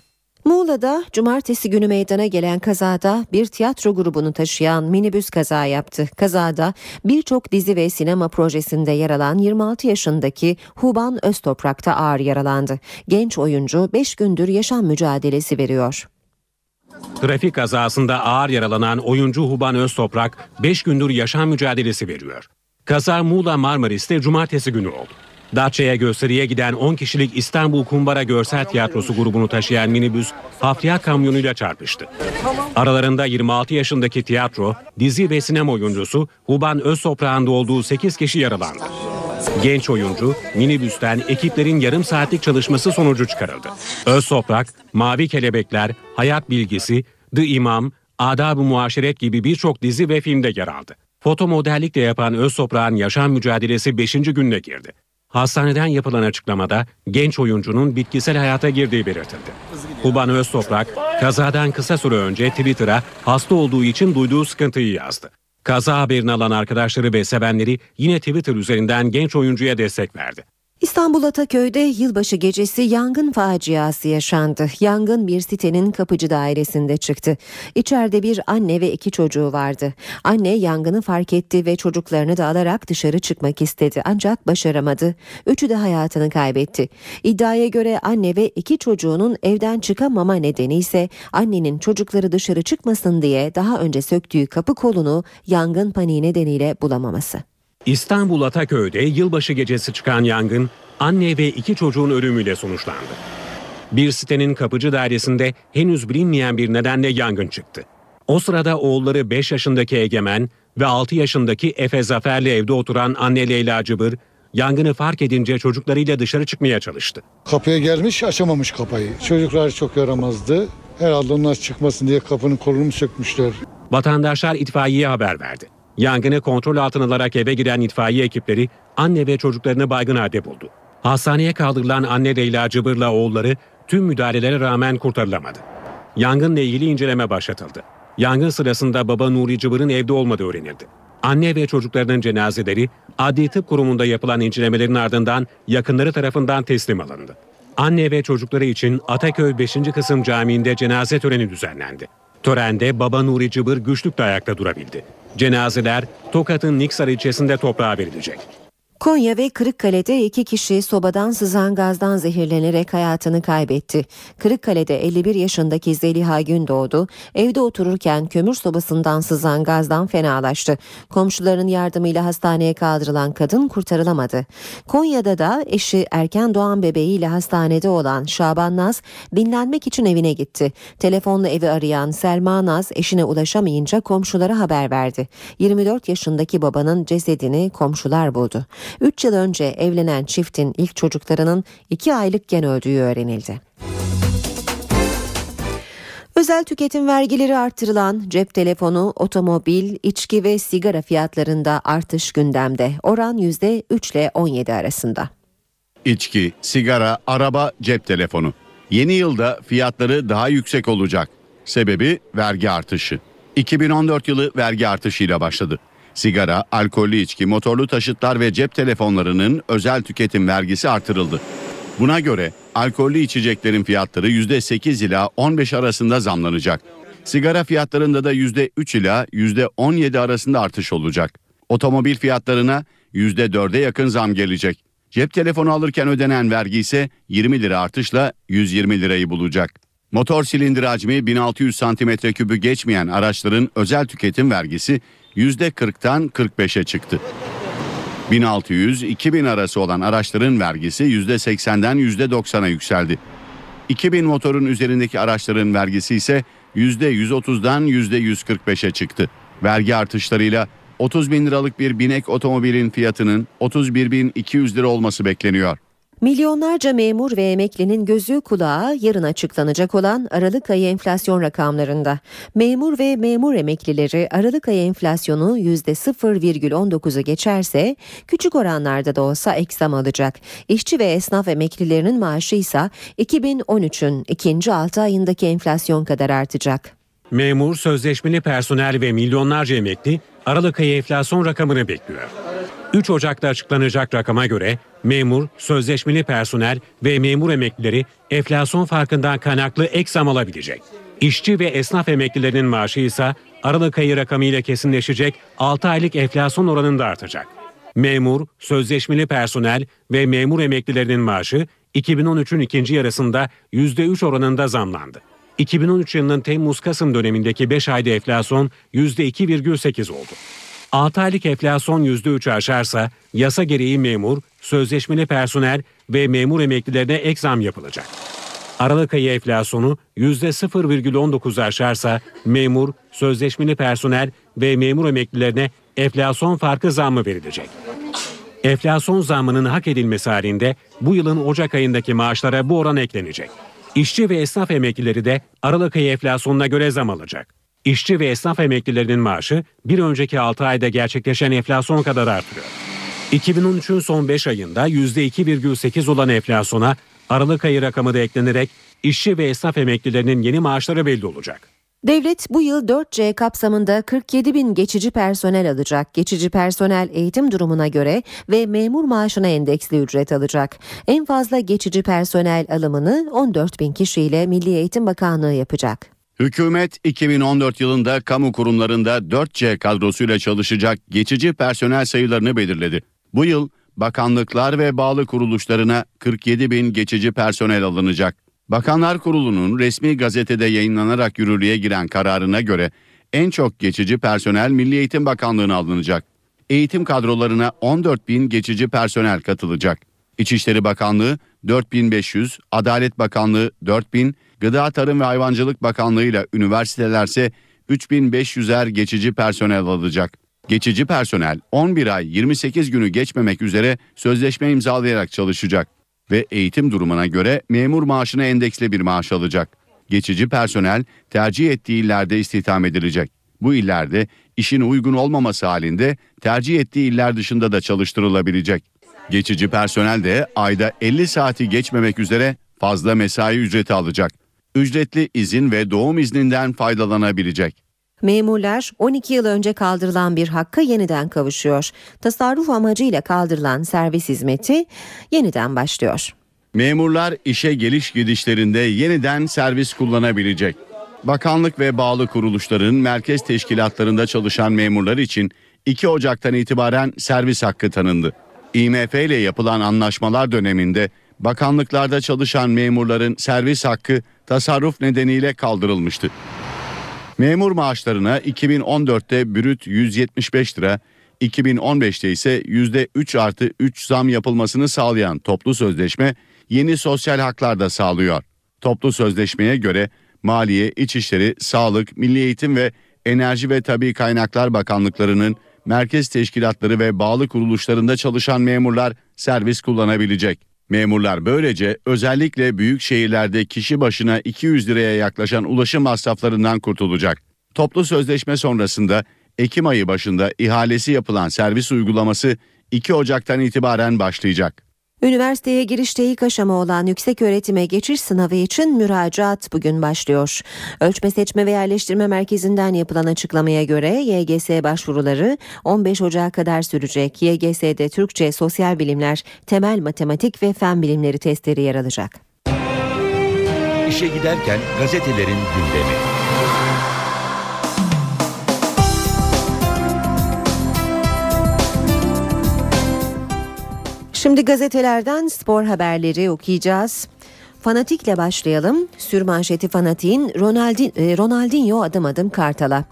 Muğla'da cumartesi günü meydana gelen kazada bir tiyatro grubunu taşıyan minibüs kaza yaptı. Kazada birçok dizi ve sinema projesinde yer alan 26 yaşındaki Huban Öztoprak da ağır yaralandı. Genç oyuncu 5 gündür yaşam mücadelesi veriyor. Trafik kazasında ağır yaralanan oyuncu Huban Öztoprak 5 gündür yaşam mücadelesi veriyor. Kaza Muğla Marmaris'te cumartesi günü oldu. Datça'ya gösteriye giden 10 kişilik İstanbul Kumbara Görsel Tiyatrosu grubunu taşıyan minibüs hafriya kamyonuyla çarpıştı. Aralarında 26 yaşındaki tiyatro, dizi ve sinema oyuncusu Huban Öztoprak'ın olduğu 8 kişi yaralandı. Genç oyuncu minibüsten ekiplerin yarım saatlik çalışması sonucu çıkarıldı. Öztoprak, Mavi Kelebekler, Hayat Bilgisi, The İmam, Adab-ı Muaşeret gibi birçok dizi ve filmde yer aldı. Foto modellik de yapan Öztoprak'ın yaşam mücadelesi 5. gününe girdi. Hastaneden yapılan açıklamada genç oyuncunun bitkisel hayata girdiği belirtildi. Kuban Öztoprak kazadan kısa süre önce Twitter'a hasta olduğu için duyduğu sıkıntıyı yazdı. Kaza haberini alan arkadaşları ve sevenleri yine Twitter üzerinden genç oyuncuya destek verdi. İstanbul Ataköy'de yılbaşı gecesi yangın faciası yaşandı. Yangın bir sitenin kapıcı dairesinde çıktı. İçeride bir anne ve iki çocuğu vardı. Anne yangını fark etti ve çocuklarını da alarak dışarı çıkmak istedi ancak başaramadı. Üçü de hayatını kaybetti. İddiaya göre anne ve iki çocuğunun evden çıkamama nedeni ise annenin çocukları dışarı çıkmasın diye daha önce söktüğü kapı kolunu yangın paniği nedeniyle bulamaması. İstanbul Ataköy'de yılbaşı gecesi çıkan yangın anne ve iki çocuğun ölümüyle sonuçlandı. Bir sitenin kapıcı dairesinde henüz bilinmeyen bir nedenle yangın çıktı. O sırada oğulları 5 yaşındaki Egemen ve 6 yaşındaki Efe Zafer'le evde oturan anne Leyla Cıbır yangını fark edince çocuklarıyla dışarı çıkmaya çalıştı. Kapıya gelmiş açamamış kapıyı. Çocuklar çok yaramazdı. Herhalde onlar çıkmasın diye kapının kolunu sökmüşler. Vatandaşlar itfaiyeye haber verdi. Yangını kontrol altına alarak eve giren itfaiye ekipleri anne ve çocuklarını baygın halde buldu. Hastaneye kaldırılan anne Leyla Cıbır'la oğulları tüm müdahalelere rağmen kurtarılamadı. Yangınla ilgili inceleme başlatıldı. Yangın sırasında baba Nuri Cıbır'ın evde olmadığı öğrenildi. Anne ve çocuklarının cenazeleri Adli Tıp Kurumu'nda yapılan incelemelerin ardından yakınları tarafından teslim alındı. Anne ve çocukları için Ataköy 5. Kısım Camii'nde cenaze töreni düzenlendi. Törende baba Nuri Cıbır güçlükle ayakta durabildi. Cenazeler Tokat'ın Niksar ilçesinde toprağa verilecek. Konya ve Kırıkkale'de iki kişi sobadan sızan gazdan zehirlenerek hayatını kaybetti. Kırıkkale'de 51 yaşındaki Zeliha Gündoğdu evde otururken kömür sobasından sızan gazdan fenalaştı. Komşuların yardımıyla hastaneye kaldırılan kadın kurtarılamadı. Konya'da da eşi erken doğan bebeğiyle hastanede olan Şaban Naz dinlenmek için evine gitti. Telefonla evi arayan Selma Naz eşine ulaşamayınca komşulara haber verdi. 24 yaşındaki babanın cesedini komşular buldu. 3 yıl önce evlenen çiftin ilk çocuklarının 2 aylıkken öldüğü öğrenildi. Özel tüketim vergileri artırılan cep telefonu, otomobil, içki ve sigara fiyatlarında artış gündemde. Oran %3 ile 17 arasında. İçki, sigara, araba, cep telefonu. Yeni yılda fiyatları daha yüksek olacak. Sebebi vergi artışı. 2014 yılı vergi artışıyla başladı. Sigara, alkollü içki, motorlu taşıtlar ve cep telefonlarının özel tüketim vergisi artırıldı. Buna göre alkollü içeceklerin fiyatları %8 ila 15 arasında zamlanacak. Sigara fiyatlarında da %3 ila %17 arasında artış olacak. Otomobil fiyatlarına %4'e yakın zam gelecek. Cep telefonu alırken ödenen vergi ise 20 lira artışla 120 lirayı bulacak. Motor silindir hacmi 1600 cm3'ü geçmeyen araçların özel tüketim vergisi %40'tan 45'e çıktı. 1600-2000 arası olan araçların vergisi %80'den %90'a yükseldi. 2000 motorun üzerindeki araçların vergisi ise %130'dan %145'e çıktı. Vergi artışlarıyla 30 bin liralık bir binek otomobilin fiyatının 31.200 lira olması bekleniyor. Milyonlarca memur ve emeklinin gözü kulağı yarın açıklanacak olan Aralık ayı enflasyon rakamlarında. Memur ve memur emeklileri Aralık ayı enflasyonu %0,19'u geçerse küçük oranlarda da olsa eksam alacak. İşçi ve esnaf emeklilerinin maaşı ise 2013'ün ikinci 6 ayındaki enflasyon kadar artacak. Memur, sözleşmeli personel ve milyonlarca emekli Aralık ayı enflasyon rakamını bekliyor. 3 Ocak'ta açıklanacak rakama göre memur, sözleşmeli personel ve memur emeklileri enflasyon farkından kaynaklı ek zam alabilecek. İşçi ve esnaf emeklilerinin maaşı ise Aralık ayı rakamıyla kesinleşecek 6 aylık enflasyon oranında artacak. Memur, sözleşmeli personel ve memur emeklilerinin maaşı 2013'ün ikinci yarısında %3 oranında zamlandı. 2013 yılının Temmuz-Kasım dönemindeki 5 ayda enflasyon %2,8 oldu. 6 aylık enflasyon %3'ü aşarsa yasa gereği memur, sözleşmeli personel ve memur emeklilerine ek zam yapılacak. Aralık ayı enflasyonu %0,19 aşarsa memur, sözleşmeli personel ve memur emeklilerine enflasyon farkı zammı verilecek. Enflasyon zammının hak edilmesi halinde bu yılın Ocak ayındaki maaşlara bu oran eklenecek. İşçi ve esnaf emeklileri de Aralık ayı enflasyonuna göre zam alacak. İşçi ve esnaf emeklilerinin maaşı bir önceki 6 ayda gerçekleşen enflasyon kadar artıyor. 2013'ün son 5 ayında %2,8 olan enflasyona Aralık ayı rakamı da eklenerek işçi ve esnaf emeklilerinin yeni maaşları belli olacak. Devlet bu yıl 4C kapsamında 47 bin geçici personel alacak. Geçici personel eğitim durumuna göre ve memur maaşına endeksli ücret alacak. En fazla geçici personel alımını 14 bin kişiyle Milli Eğitim Bakanlığı yapacak. Hükümet 2014 yılında kamu kurumlarında 4C kadrosuyla çalışacak geçici personel sayılarını belirledi. Bu yıl bakanlıklar ve bağlı kuruluşlarına 47 bin geçici personel alınacak. Bakanlar Kurulu'nun resmi gazetede yayınlanarak yürürlüğe giren kararına göre en çok geçici personel Milli Eğitim Bakanlığı'na alınacak. Eğitim kadrolarına 14 bin geçici personel katılacak. İçişleri Bakanlığı 4500, Adalet Bakanlığı 4000, Gıda Tarım ve Hayvancılık Bakanlığı ile üniversitelerse 3500'er geçici personel alacak. Geçici personel 11 ay 28 günü geçmemek üzere sözleşme imzalayarak çalışacak ve eğitim durumuna göre memur maaşına endeksli bir maaş alacak. Geçici personel tercih ettiği illerde istihdam edilecek. Bu illerde işin uygun olmaması halinde tercih ettiği iller dışında da çalıştırılabilecek. Geçici personel de ayda 50 saati geçmemek üzere fazla mesai ücreti alacak. Ücretli izin ve doğum izninden faydalanabilecek. Memurlar 12 yıl önce kaldırılan bir hakka yeniden kavuşuyor. Tasarruf amacıyla kaldırılan servis hizmeti yeniden başlıyor. Memurlar işe geliş gidişlerinde yeniden servis kullanabilecek. Bakanlık ve bağlı kuruluşların merkez teşkilatlarında çalışan memurlar için 2 Ocak'tan itibaren servis hakkı tanındı. IMF ile yapılan anlaşmalar döneminde bakanlıklarda çalışan memurların servis hakkı tasarruf nedeniyle kaldırılmıştı. Memur maaşlarına 2014'te brüt 175 lira, 2015'te ise %3 artı 3 zam yapılmasını sağlayan toplu sözleşme yeni sosyal haklar da sağlıyor. Toplu sözleşmeye göre Maliye, İçişleri, Sağlık, Milli Eğitim ve Enerji ve Tabi Kaynaklar Bakanlıklarının merkez teşkilatları ve bağlı kuruluşlarında çalışan memurlar servis kullanabilecek. Memurlar böylece özellikle büyük şehirlerde kişi başına 200 liraya yaklaşan ulaşım masraflarından kurtulacak. Toplu sözleşme sonrasında Ekim ayı başında ihalesi yapılan servis uygulaması 2 Ocak'tan itibaren başlayacak. Üniversiteye girişte ilk aşama olan yüksek öğretime geçiş sınavı için müracaat bugün başlıyor. Ölçme Seçme ve Yerleştirme Merkezi'nden yapılan açıklamaya göre YGS başvuruları 15 Ocak'a kadar sürecek. YGS'de Türkçe, sosyal bilimler, temel matematik ve fen bilimleri testleri yer alacak. İşe giderken gazetelerin gündemi. Şimdi gazetelerden spor haberleri okuyacağız. Fanatikle başlayalım. Sürmanşeti Ronaldin, e, Ronaldinho adım adım Kartal'a.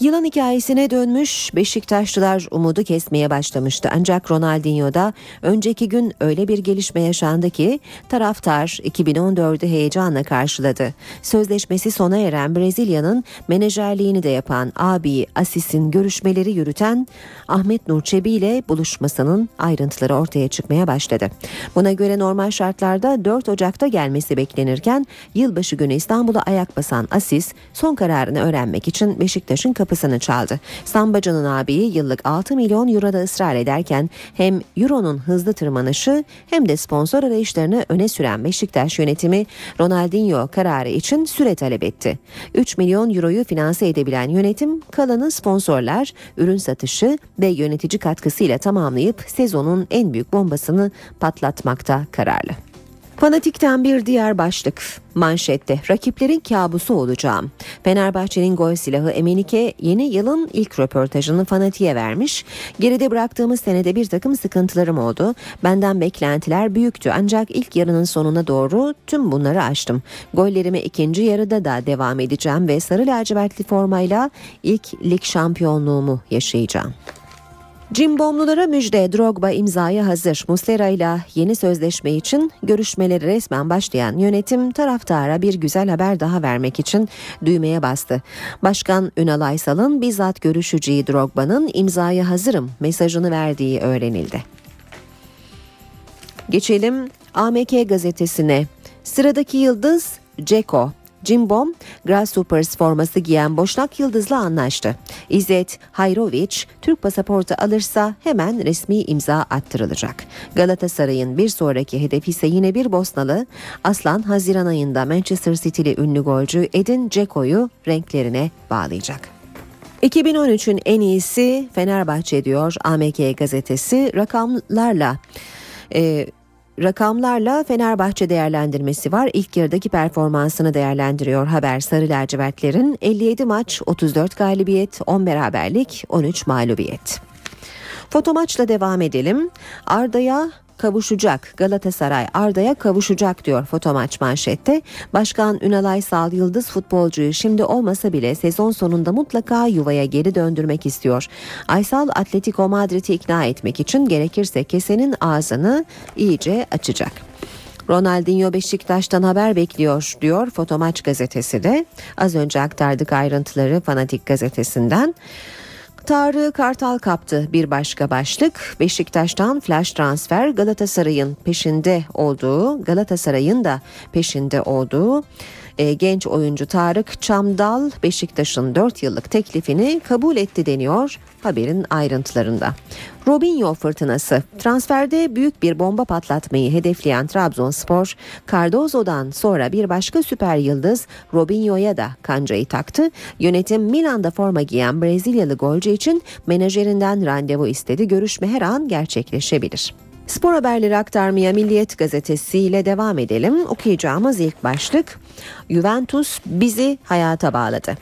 Yılan hikayesine dönmüş Beşiktaşlılar umudu kesmeye başlamıştı. Ancak Ronaldinho'da önceki gün öyle bir gelişme yaşandı ki taraftar 2014'ü heyecanla karşıladı. Sözleşmesi sona eren Brezilya'nın menajerliğini de yapan abi Asis'in görüşmeleri yürüten Ahmet Nur Çebi ile buluşmasının ayrıntıları ortaya çıkmaya başladı. Buna göre normal şartlarda 4 Ocak'ta gelmesi beklenirken yılbaşı günü İstanbul'a ayak basan Asis son kararını öğrenmek için Beşiktaş'ın kapısını çaldı. Sambacı'nın abiyi yıllık 6 milyon euroda ısrar ederken hem euronun hızlı tırmanışı hem de sponsor arayışlarını öne süren Beşiktaş yönetimi Ronaldinho kararı için süre talep etti. 3 milyon euroyu finanse edebilen yönetim kalanı sponsorlar, ürün satışı ve yönetici katkısıyla tamamlayıp sezonun en büyük bombasını patlatmakta kararlı. Fanatikten bir diğer başlık manşette rakiplerin kabusu olacağım. Fenerbahçe'nin gol silahı Emenike yeni yılın ilk röportajını Fanatik'e vermiş. Geride bıraktığımız senede bir takım sıkıntılarım oldu. Benden beklentiler büyüktü ancak ilk yarının sonuna doğru tüm bunları aştım. Gollerime ikinci yarıda da devam edeceğim ve sarı lacivertli formayla ilk lig şampiyonluğumu yaşayacağım. Cimbomlulara müjde Drogba imzaya hazır. Muslera ile yeni sözleşme için görüşmeleri resmen başlayan yönetim taraftara bir güzel haber daha vermek için düğmeye bastı. Başkan Ünal Aysal'ın bizzat görüşeceği Drogba'nın imzaya hazırım mesajını verdiği öğrenildi. Geçelim AMK gazetesine. Sıradaki yıldız Ceko. Cimbom, Grasshoppers forması giyen Boşnak Yıldız'la anlaştı. İzzet Hayrovic, Türk pasaportu alırsa hemen resmi imza attırılacak. Galatasaray'ın bir sonraki hedefi ise yine bir Bosnalı. Aslan Haziran ayında Manchester City'li ünlü golcü Edin Dzeko'yu renklerine bağlayacak. 2013'ün en iyisi Fenerbahçe diyor AMK gazetesi rakamlarla. E, rakamlarla Fenerbahçe değerlendirmesi var. İlk yarıdaki performansını değerlendiriyor haber Sarı Lacivertlerin 57 maç, 34 galibiyet, 10 beraberlik, 13 mağlubiyet. Foto maçla devam edelim. Arda'ya kavuşacak. Galatasaray Arda'ya kavuşacak diyor fotomaç manşette. Başkan Ünal Aysal Yıldız futbolcuyu şimdi olmasa bile sezon sonunda mutlaka yuvaya geri döndürmek istiyor. Aysal Atletico Madrid'i ikna etmek için gerekirse kesenin ağzını iyice açacak. Ronaldinho Beşiktaş'tan haber bekliyor diyor Fotomaç gazetesi de. Az önce aktardık ayrıntıları Fanatik gazetesinden. Tarık Kartal kaptı bir başka başlık. Beşiktaş'tan flash transfer Galatasaray'ın peşinde olduğu, Galatasaray'ın da peşinde olduğu e, genç oyuncu Tarık Çamdal Beşiktaş'ın 4 yıllık teklifini kabul etti deniyor haberin ayrıntılarında. Robinho fırtınası transferde büyük bir bomba patlatmayı hedefleyen Trabzonspor, Cardozo'dan sonra bir başka süper yıldız Robinho'ya da kancayı taktı. Yönetim Milan'da forma giyen Brezilyalı golcü için menajerinden randevu istedi. Görüşme her an gerçekleşebilir. Spor haberleri aktarmaya Milliyet Gazetesi ile devam edelim. Okuyacağımız ilk başlık Juventus bizi hayata bağladı.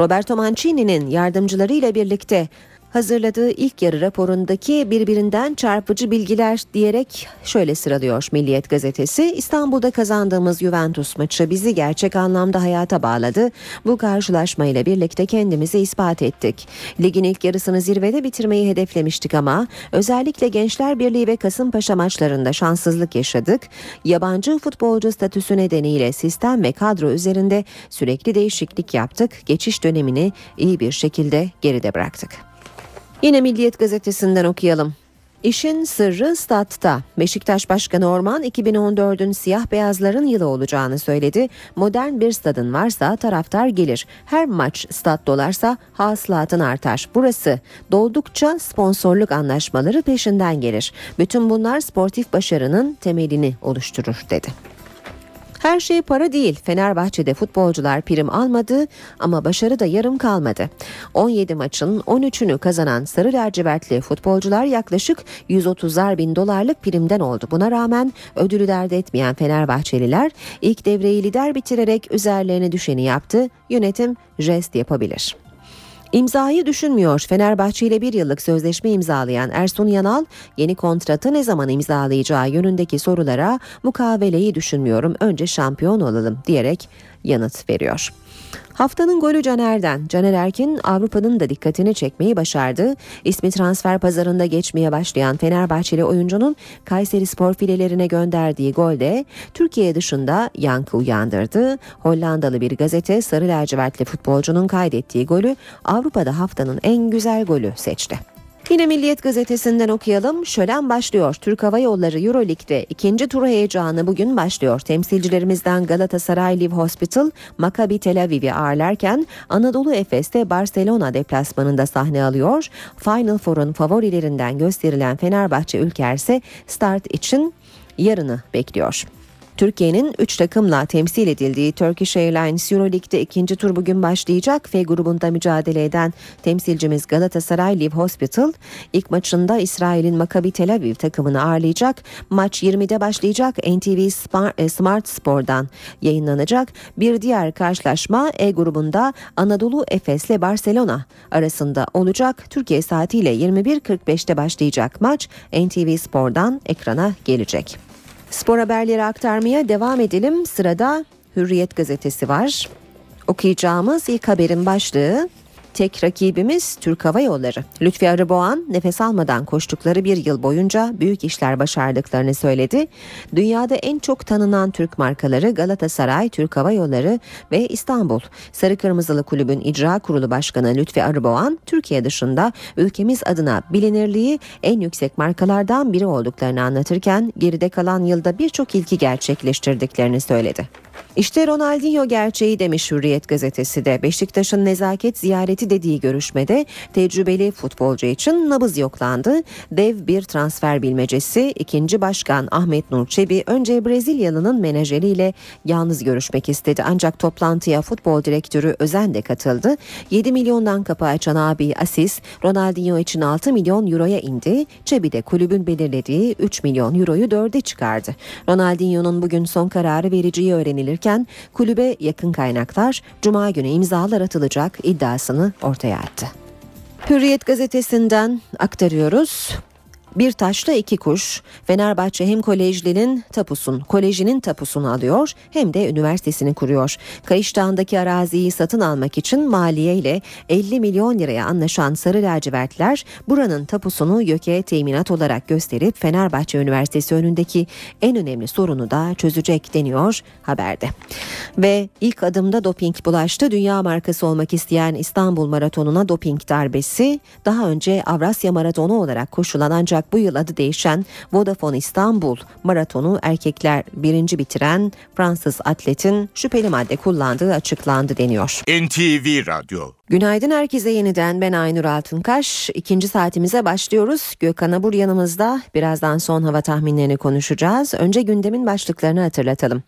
Roberto Mancini'nin yardımcılarıyla birlikte hazırladığı ilk yarı raporundaki birbirinden çarpıcı bilgiler diyerek şöyle sıralıyor Milliyet gazetesi. İstanbul'da kazandığımız Juventus maçı bizi gerçek anlamda hayata bağladı. Bu karşılaşmayla birlikte kendimizi ispat ettik. Ligin ilk yarısını zirvede bitirmeyi hedeflemiştik ama özellikle Gençler Birliği ve Kasımpaşa maçlarında şanssızlık yaşadık. Yabancı futbolcu statüsü nedeniyle sistem ve kadro üzerinde sürekli değişiklik yaptık. Geçiş dönemini iyi bir şekilde geride bıraktık. Yine Milliyet gazetesinden okuyalım. İşin sırrı statta. Beşiktaş Başkanı Orman 2014'ün siyah beyazların yılı olacağını söyledi. Modern bir stadın varsa taraftar gelir. Her maç stat dolarsa hasılatın artar. Burası doldukça sponsorluk anlaşmaları peşinden gelir. Bütün bunlar sportif başarının temelini oluşturur dedi. Her şey para değil. Fenerbahçe'de futbolcular prim almadı ama başarı da yarım kalmadı. 17 maçın 13'ünü kazanan sarı lacivertli futbolcular yaklaşık 130'ar bin dolarlık primden oldu. Buna rağmen ödülü dert etmeyen Fenerbahçeliler ilk devreyi lider bitirerek üzerlerine düşeni yaptı. Yönetim jest yapabilir. İmzayı düşünmüyor. Fenerbahçe ile bir yıllık sözleşme imzalayan Ersun Yanal yeni kontratı ne zaman imzalayacağı yönündeki sorulara mukaveleyi düşünmüyorum önce şampiyon olalım diyerek yanıt veriyor. Haftanın golü Caner'den. Caner Erkin Avrupa'nın da dikkatini çekmeyi başardı. İsmi transfer pazarında geçmeye başlayan Fenerbahçeli oyuncunun Kayseri Spor filelerine gönderdiği golde Türkiye dışında yankı uyandırdı. Hollandalı bir gazete sarı lacivertli futbolcunun kaydettiği golü Avrupa'da haftanın en güzel golü seçti. Yine Milliyet gazetesinden okuyalım. Şölen başlıyor. Türk Hava Yolları Euroleague'de ikinci tur heyecanı bugün başlıyor. Temsilcilerimizden Galatasaray Live Hospital, Maccabi Tel Aviv'i ağırlarken Anadolu Efes'te Barcelona deplasmanında sahne alıyor. Final Four'un favorilerinden gösterilen Fenerbahçe Ülker ise start için yarını bekliyor. Türkiye'nin 3 takımla temsil edildiği Turkish Airlines Euroleague'de ikinci tur bugün başlayacak. F grubunda mücadele eden temsilcimiz Galatasaray Live Hospital ilk maçında İsrail'in Maccabi Tel Aviv takımını ağırlayacak. Maç 20'de başlayacak. NTV e, Smart Spor'dan yayınlanacak. Bir diğer karşılaşma E grubunda Anadolu Efes ile Barcelona arasında olacak. Türkiye saatiyle 21.45'te başlayacak maç NTV Spor'dan ekrana gelecek. Spor haberleri aktarmaya devam edelim. Sırada Hürriyet gazetesi var. Okuyacağımız ilk haberin başlığı Tek rakibimiz Türk Hava Yolları. Lütfi Arıboğan nefes almadan koştukları bir yıl boyunca büyük işler başardıklarını söyledi. Dünyada en çok tanınan Türk markaları Galatasaray, Türk Hava Yolları ve İstanbul. Sarı Kırmızılı Kulübün İcra Kurulu Başkanı Lütfi Arıboğan, Türkiye dışında ülkemiz adına bilinirliği en yüksek markalardan biri olduklarını anlatırken geride kalan yılda birçok ilki gerçekleştirdiklerini söyledi. İşte Ronaldinho gerçeği demiş Hürriyet gazetesi de. Beşiktaş'ın nezaket ziyareti dediği görüşmede tecrübeli futbolcu için nabız yoklandı. Dev bir transfer bilmecesi. ikinci başkan Ahmet Nur Çebi önce Brezilyalı'nın menajeriyle yalnız görüşmek istedi. Ancak toplantıya futbol direktörü Özen de katıldı. 7 milyondan kapı açan abi Asis Ronaldinho için 6 milyon euroya indi. Çebi de kulübün belirlediği 3 milyon euroyu 4'e çıkardı. Ronaldinho'nun bugün son kararı vereceği öğrenilirken edilirken kulübe yakın kaynaklar cuma günü imzalar atılacak iddiasını ortaya attı. Hürriyet gazetesinden aktarıyoruz. Bir taşla iki kuş. Fenerbahçe hem kolejlinin tapusun, kolejinin tapusunu alıyor hem de üniversitesini kuruyor. Kayış Dağı'ndaki araziyi satın almak için maliyeyle 50 milyon liraya anlaşan Sarı Lacivertler buranın tapusunu YÖK'e teminat olarak gösterip Fenerbahçe Üniversitesi önündeki en önemli sorunu da çözecek deniyor haberde. Ve ilk adımda doping bulaştı. Dünya markası olmak isteyen İstanbul Maratonu'na doping darbesi daha önce Avrasya Maratonu olarak koşulan ancak bu yıl adı değişen Vodafone İstanbul maratonu erkekler birinci bitiren Fransız atletin şüpheli madde kullandığı açıklandı deniyor. NTV Radyo Günaydın herkese yeniden ben Aynur Altunkaş. İkinci saatimize başlıyoruz. Gökhan Abur yanımızda. Birazdan son hava tahminlerini konuşacağız. Önce gündemin başlıklarını hatırlatalım.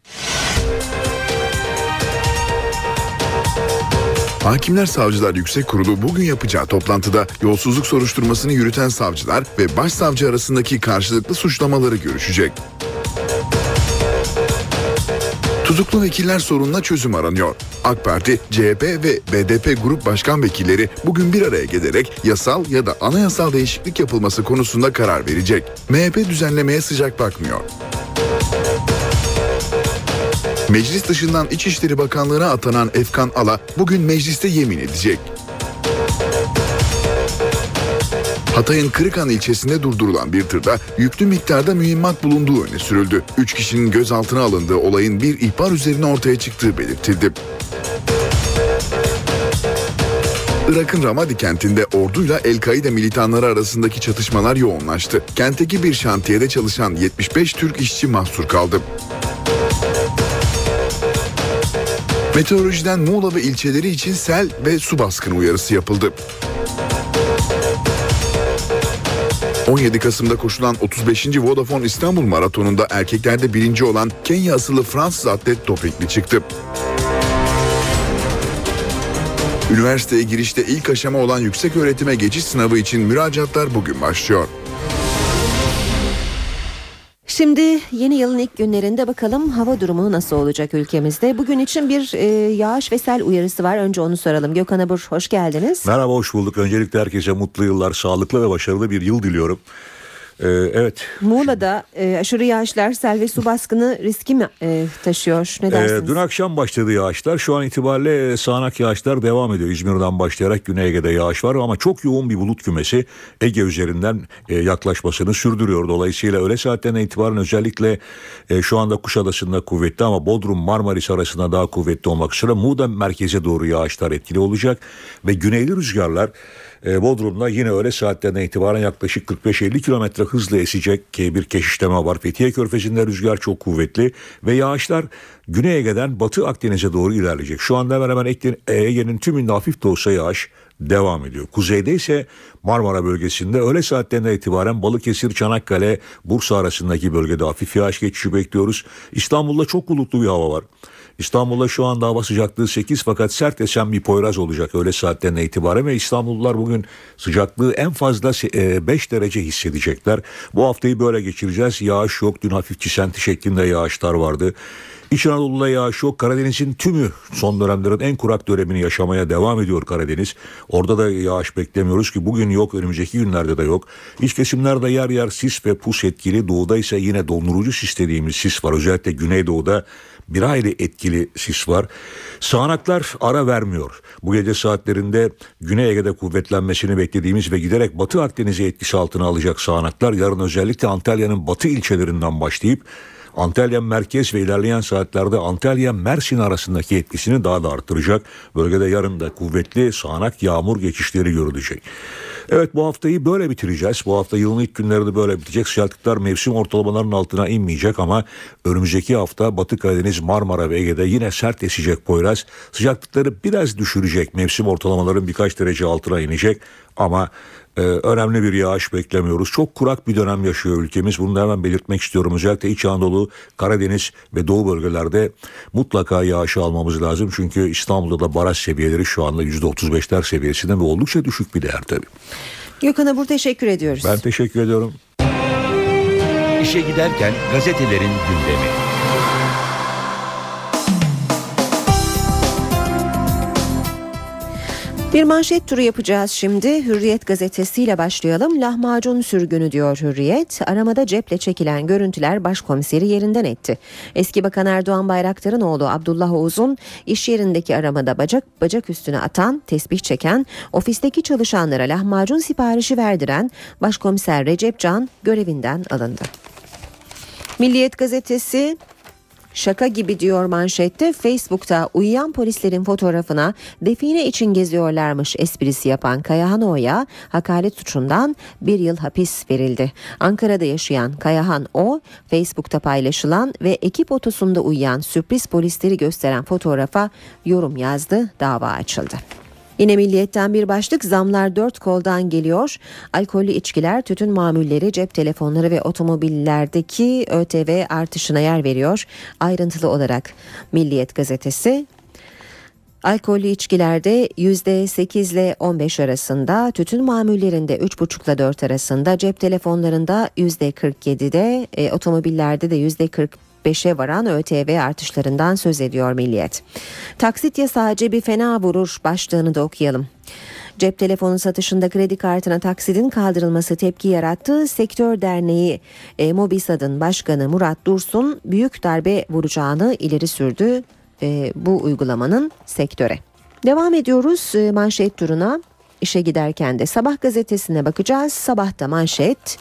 Hakimler Savcılar Yüksek Kurulu bugün yapacağı toplantıda yolsuzluk soruşturmasını yürüten savcılar ve başsavcı arasındaki karşılıklı suçlamaları görüşecek. Tutuklu vekiller sorununa çözüm aranıyor. AK Parti, CHP ve BDP grup başkan vekilleri bugün bir araya gelerek yasal ya da anayasal değişiklik yapılması konusunda karar verecek. MHP düzenlemeye sıcak bakmıyor. Meclis dışından İçişleri Bakanlığı'na atanan Efkan Ala bugün mecliste yemin edecek. Hatay'ın Kırıkan ilçesinde durdurulan bir tırda yüklü miktarda mühimmat bulunduğu öne sürüldü. Üç kişinin gözaltına alındığı olayın bir ihbar üzerine ortaya çıktığı belirtildi. Irak'ın Ramadi kentinde orduyla El-Kaide militanları arasındaki çatışmalar yoğunlaştı. Kentteki bir şantiyede çalışan 75 Türk işçi mahsur kaldı. Meteorolojiden Muğla ve ilçeleri için sel ve su baskını uyarısı yapıldı. 17 Kasım'da koşulan 35. Vodafone İstanbul Maratonu'nda erkeklerde birinci olan Kenya asıllı Fransız atlet dopingli çıktı. Üniversiteye girişte ilk aşama olan yüksek öğretime geçiş sınavı için müracaatlar bugün başlıyor. Şimdi yeni yılın ilk günlerinde bakalım hava durumu nasıl olacak ülkemizde. Bugün için bir e, yağış ve sel uyarısı var. Önce onu soralım. Gökhan Abur hoş geldiniz. Merhaba hoş bulduk. Öncelikle herkese mutlu yıllar, sağlıklı ve başarılı bir yıl diliyorum. Ee, evet. Muğla'da e, aşırı yağışlar, sel ve su baskını riski mi e, taşıyor? Ne dersiniz? Ee, dün akşam başladı yağışlar. Şu an itibariyle sağanak yağışlar devam ediyor. İzmir'den başlayarak Güney Ege'de yağış var ama çok yoğun bir bulut kümesi Ege üzerinden e, yaklaşmasını sürdürüyor. Dolayısıyla öğle saatlerine itibaren özellikle e, şu anda Kuşadası'nda kuvvetli ama Bodrum Marmaris arasında daha kuvvetli olmak üzere Muğla merkeze doğru yağışlar etkili olacak ve güneyli rüzgarlar e, Bodrum'da yine öğle saatlerine itibaren yaklaşık 45-50 kilometre hızla esecek bir keşişleme var. Fethiye Körfezi'nde rüzgar çok kuvvetli ve yağışlar Güney Ege'den Batı Akdeniz'e doğru ilerleyecek. Şu anda hemen hemen Ege'nin tümünde hafif de olsa yağış devam ediyor. Kuzeyde ise Marmara bölgesinde öğle saatlerine itibaren Balıkesir, Çanakkale, Bursa arasındaki bölgede hafif yağış geçişi bekliyoruz. İstanbul'da çok bulutlu bir hava var. İstanbul'da şu anda hava sıcaklığı 8 fakat sert esen bir poyraz olacak öğle saatlerine itibaren ve İstanbullular bugün sıcaklığı en fazla 5 derece hissedecekler. Bu haftayı böyle geçireceğiz. Yağış yok. Dün hafif çisenti şeklinde yağışlar vardı. İç Anadolu'da yağış yok. Karadeniz'in tümü son dönemlerin en kurak dönemini yaşamaya devam ediyor Karadeniz. Orada da yağış beklemiyoruz ki bugün yok önümüzdeki günlerde de yok. İç kesimlerde yer yer sis ve pus etkili. Doğuda ise yine dondurucu sis dediğimiz sis var. Özellikle Güneydoğu'da bir hayli etkili sis var. Sağanaklar ara vermiyor. Bu gece saatlerinde Güney Ege'de kuvvetlenmesini beklediğimiz ve giderek Batı Akdeniz'i etkisi altına alacak sağanaklar yarın özellikle Antalya'nın batı ilçelerinden başlayıp Antalya merkez ve ilerleyen saatlerde Antalya Mersin arasındaki etkisini daha da arttıracak. Bölgede yarın da kuvvetli sağanak yağmur geçişleri görülecek. Evet bu haftayı böyle bitireceğiz. Bu hafta yılın ilk günleri de böyle bitecek. Sıcaklıklar mevsim ortalamalarının altına inmeyecek ama önümüzdeki hafta Batı Karadeniz, Marmara ve Ege'de yine sert esecek Poyraz. Sıcaklıkları biraz düşürecek. Mevsim ortalamaların birkaç derece altına inecek ama ee, önemli bir yağış beklemiyoruz. Çok kurak bir dönem yaşıyor ülkemiz. Bunu da hemen belirtmek istiyorum. Özellikle İç Anadolu, Karadeniz ve Doğu bölgelerde mutlaka yağışı almamız lazım. Çünkü İstanbul'da da baraj seviyeleri şu anda %35'ler seviyesinde ve oldukça düşük bir değer tabii. Gökhan Abur teşekkür ediyoruz. Ben teşekkür ediyorum. İşe giderken gazetelerin gündemi. Bir manşet turu yapacağız şimdi. Hürriyet gazetesiyle başlayalım. Lahmacun sürgünü diyor Hürriyet. Aramada ceple çekilen görüntüler başkomiseri yerinden etti. Eski Bakan Erdoğan Bayraktar'ın oğlu Abdullah Oğuz'un iş yerindeki aramada bacak bacak üstüne atan, tesbih çeken, ofisteki çalışanlara lahmacun siparişi verdiren başkomiser Recep Can görevinden alındı. Milliyet gazetesi Şaka gibi diyor manşette Facebook'ta uyuyan polislerin fotoğrafına define için geziyorlarmış esprisi yapan Kayahan O'ya hakaret suçundan bir yıl hapis verildi. Ankara'da yaşayan Kayahan O Facebook'ta paylaşılan ve ekip otosunda uyuyan sürpriz polisleri gösteren fotoğrafa yorum yazdı dava açıldı. Yine milliyetten bir başlık zamlar dört koldan geliyor. Alkollü içkiler, tütün mamulleri, cep telefonları ve otomobillerdeki ÖTV artışına yer veriyor. Ayrıntılı olarak Milliyet gazetesi Alkollü içkilerde %8 ile 15 arasında, tütün mamullerinde 3,5 ile 4 arasında, cep telefonlarında %47'de, e, otomobillerde de %45'e varan ÖTV artışlarından söz ediyor Milliyet. Taksit yasağı cebi fena vurur başlığını da okuyalım. Cep telefonu satışında kredi kartına taksidin kaldırılması tepki yarattı. Sektör Derneği e, Mobisad'ın başkanı Murat Dursun büyük darbe vuracağını ileri sürdü e, bu uygulamanın sektöre. Devam ediyoruz e, manşet turuna. İşe giderken de sabah gazetesine bakacağız. Sabahta manşet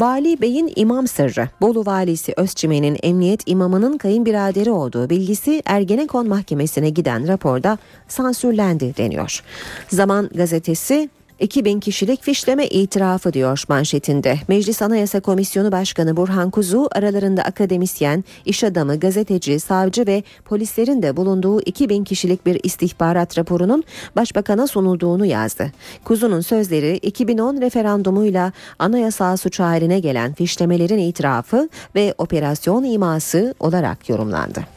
Vali Bey'in imam sırrı, Bolu valisi Özçimen'in emniyet imamının kayınbiraderi olduğu bilgisi Ergenekon mahkemesine giden raporda sansürlendi deniyor. Zaman gazetesi 2000 kişilik fişleme itirafı diyor manşetinde. Meclis Anayasa Komisyonu Başkanı Burhan Kuzu aralarında akademisyen, iş adamı, gazeteci, savcı ve polislerin de bulunduğu 2000 kişilik bir istihbarat raporunun başbakana sunulduğunu yazdı. Kuzu'nun sözleri 2010 referandumuyla anayasal suç haline gelen fişlemelerin itirafı ve operasyon iması olarak yorumlandı.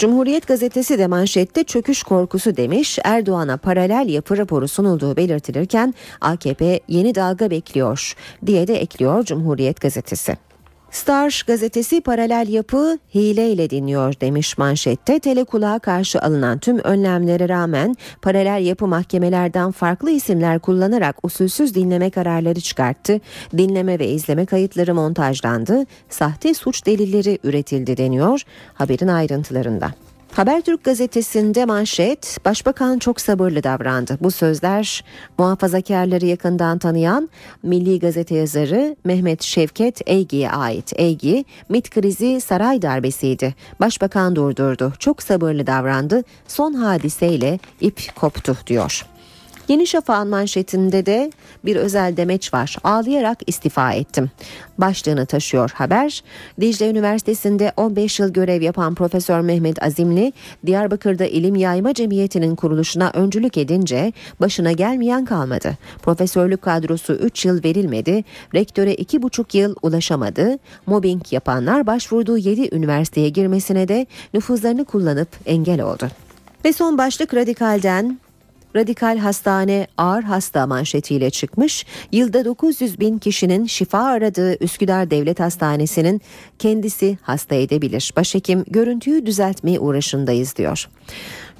Cumhuriyet gazetesi de manşette çöküş korkusu demiş. Erdoğan'a paralel yapı raporu sunulduğu belirtilirken AKP yeni dalga bekliyor diye de ekliyor Cumhuriyet gazetesi. Star gazetesi paralel yapı hileyle dinliyor demiş manşette. Telekulağa karşı alınan tüm önlemlere rağmen paralel yapı mahkemelerden farklı isimler kullanarak usulsüz dinleme kararları çıkarttı. Dinleme ve izleme kayıtları montajlandı. Sahte suç delilleri üretildi deniyor haberin ayrıntılarında. Habertürk gazetesinde manşet Başbakan çok sabırlı davrandı. Bu sözler muhafazakarları yakından tanıyan Milli Gazete yazarı Mehmet Şevket Eygi'ye ait. Eygi, MIT krizi saray darbesiydi. Başbakan durdurdu. Çok sabırlı davrandı. Son hadiseyle ip koptu diyor. Yeni Şafak'ın manşetinde de bir özel demeç var. Ağlayarak istifa ettim. Başlığını taşıyor haber. Dicle Üniversitesi'nde 15 yıl görev yapan Profesör Mehmet Azimli, Diyarbakır'da İlim Yayma Cemiyeti'nin kuruluşuna öncülük edince başına gelmeyen kalmadı. Profesörlük kadrosu 3 yıl verilmedi, rektöre 2,5 yıl ulaşamadı. Mobbing yapanlar başvurduğu 7 üniversiteye girmesine de nüfuzlarını kullanıp engel oldu. Ve son başlık Radikal'den Radikal hastane ağır hasta manşetiyle çıkmış. Yılda 900 bin kişinin şifa aradığı Üsküdar Devlet Hastanesi'nin kendisi hasta edebilir. Başhekim görüntüyü düzeltmeye uğraşındayız diyor.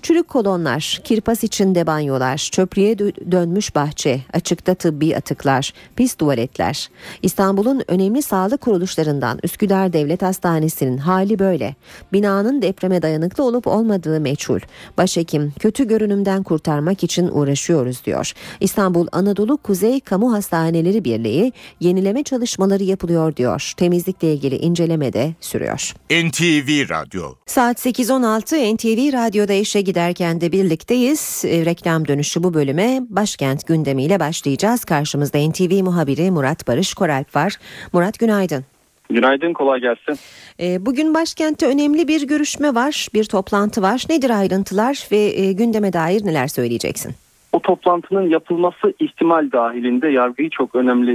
Çürük kolonlar, kirpas içinde banyolar, çöplüğe dönmüş bahçe, açıkta tıbbi atıklar, pis tuvaletler. İstanbul'un önemli sağlık kuruluşlarından Üsküdar Devlet Hastanesi'nin hali böyle. Binanın depreme dayanıklı olup olmadığı meçhul. Başhekim kötü görünümden kurtarmak için uğraşıyoruz diyor. İstanbul Anadolu Kuzey Kamu Hastaneleri Birliği yenileme çalışmaları yapılıyor diyor. Temizlikle ilgili inceleme de sürüyor. NTV Radyo Saat 8.16 NTV Radyo'da işe giderken de birlikteyiz. E, reklam dönüşü bu bölüme başkent gündemiyle başlayacağız. Karşımızda NTV muhabiri Murat Barış Koralp var. Murat günaydın. Günaydın, kolay gelsin. E, bugün başkentte önemli bir görüşme var, bir toplantı var. Nedir ayrıntılar ve e, gündeme dair neler söyleyeceksin? O toplantının yapılması ihtimal dahilinde yargıyı çok önemli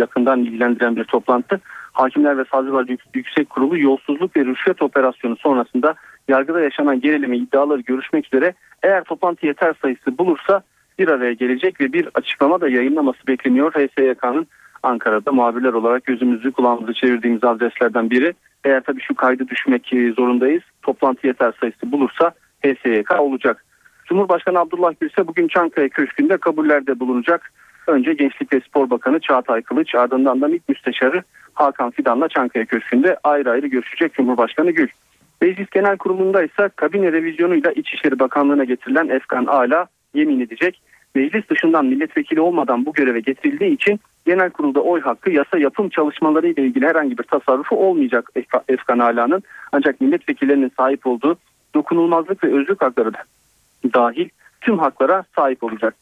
yakından ilgilendiren bir toplantı. Hakimler ve Savcılar Yüksek Kurulu yolsuzluk ve rüşvet operasyonu sonrasında yargıda yaşanan gerilimi iddiaları görüşmek üzere eğer toplantı yeter sayısı bulursa bir araya gelecek ve bir açıklama da yayınlaması bekleniyor. HSYK'nın Ankara'da muhabirler olarak gözümüzü kulağımızı çevirdiğimiz adreslerden biri. Eğer tabii şu kaydı düşmek zorundayız. Toplantı yeter sayısı bulursa HSYK olacak. Cumhurbaşkanı Abdullah Gül ise bugün Çankaya Köşkü'nde kabullerde bulunacak. Önce Gençlik ve Spor Bakanı Çağatay Kılıç ardından da MİT Müsteşarı Hakan Fidan'la Çankaya Köşkü'nde ayrı ayrı görüşecek Cumhurbaşkanı Gül. Meclis Genel Kurulu'nda ise kabine revizyonuyla İçişleri Bakanlığı'na getirilen Efkan Ala yemin edecek. Meclis dışından milletvekili olmadan bu göreve getirildiği için genel kurulda oy hakkı yasa yapım çalışmaları ile ilgili herhangi bir tasarrufu olmayacak Efkan Ala'nın. Ancak milletvekillerinin sahip olduğu dokunulmazlık ve özlük hakları da dahil tüm haklara sahip olacak.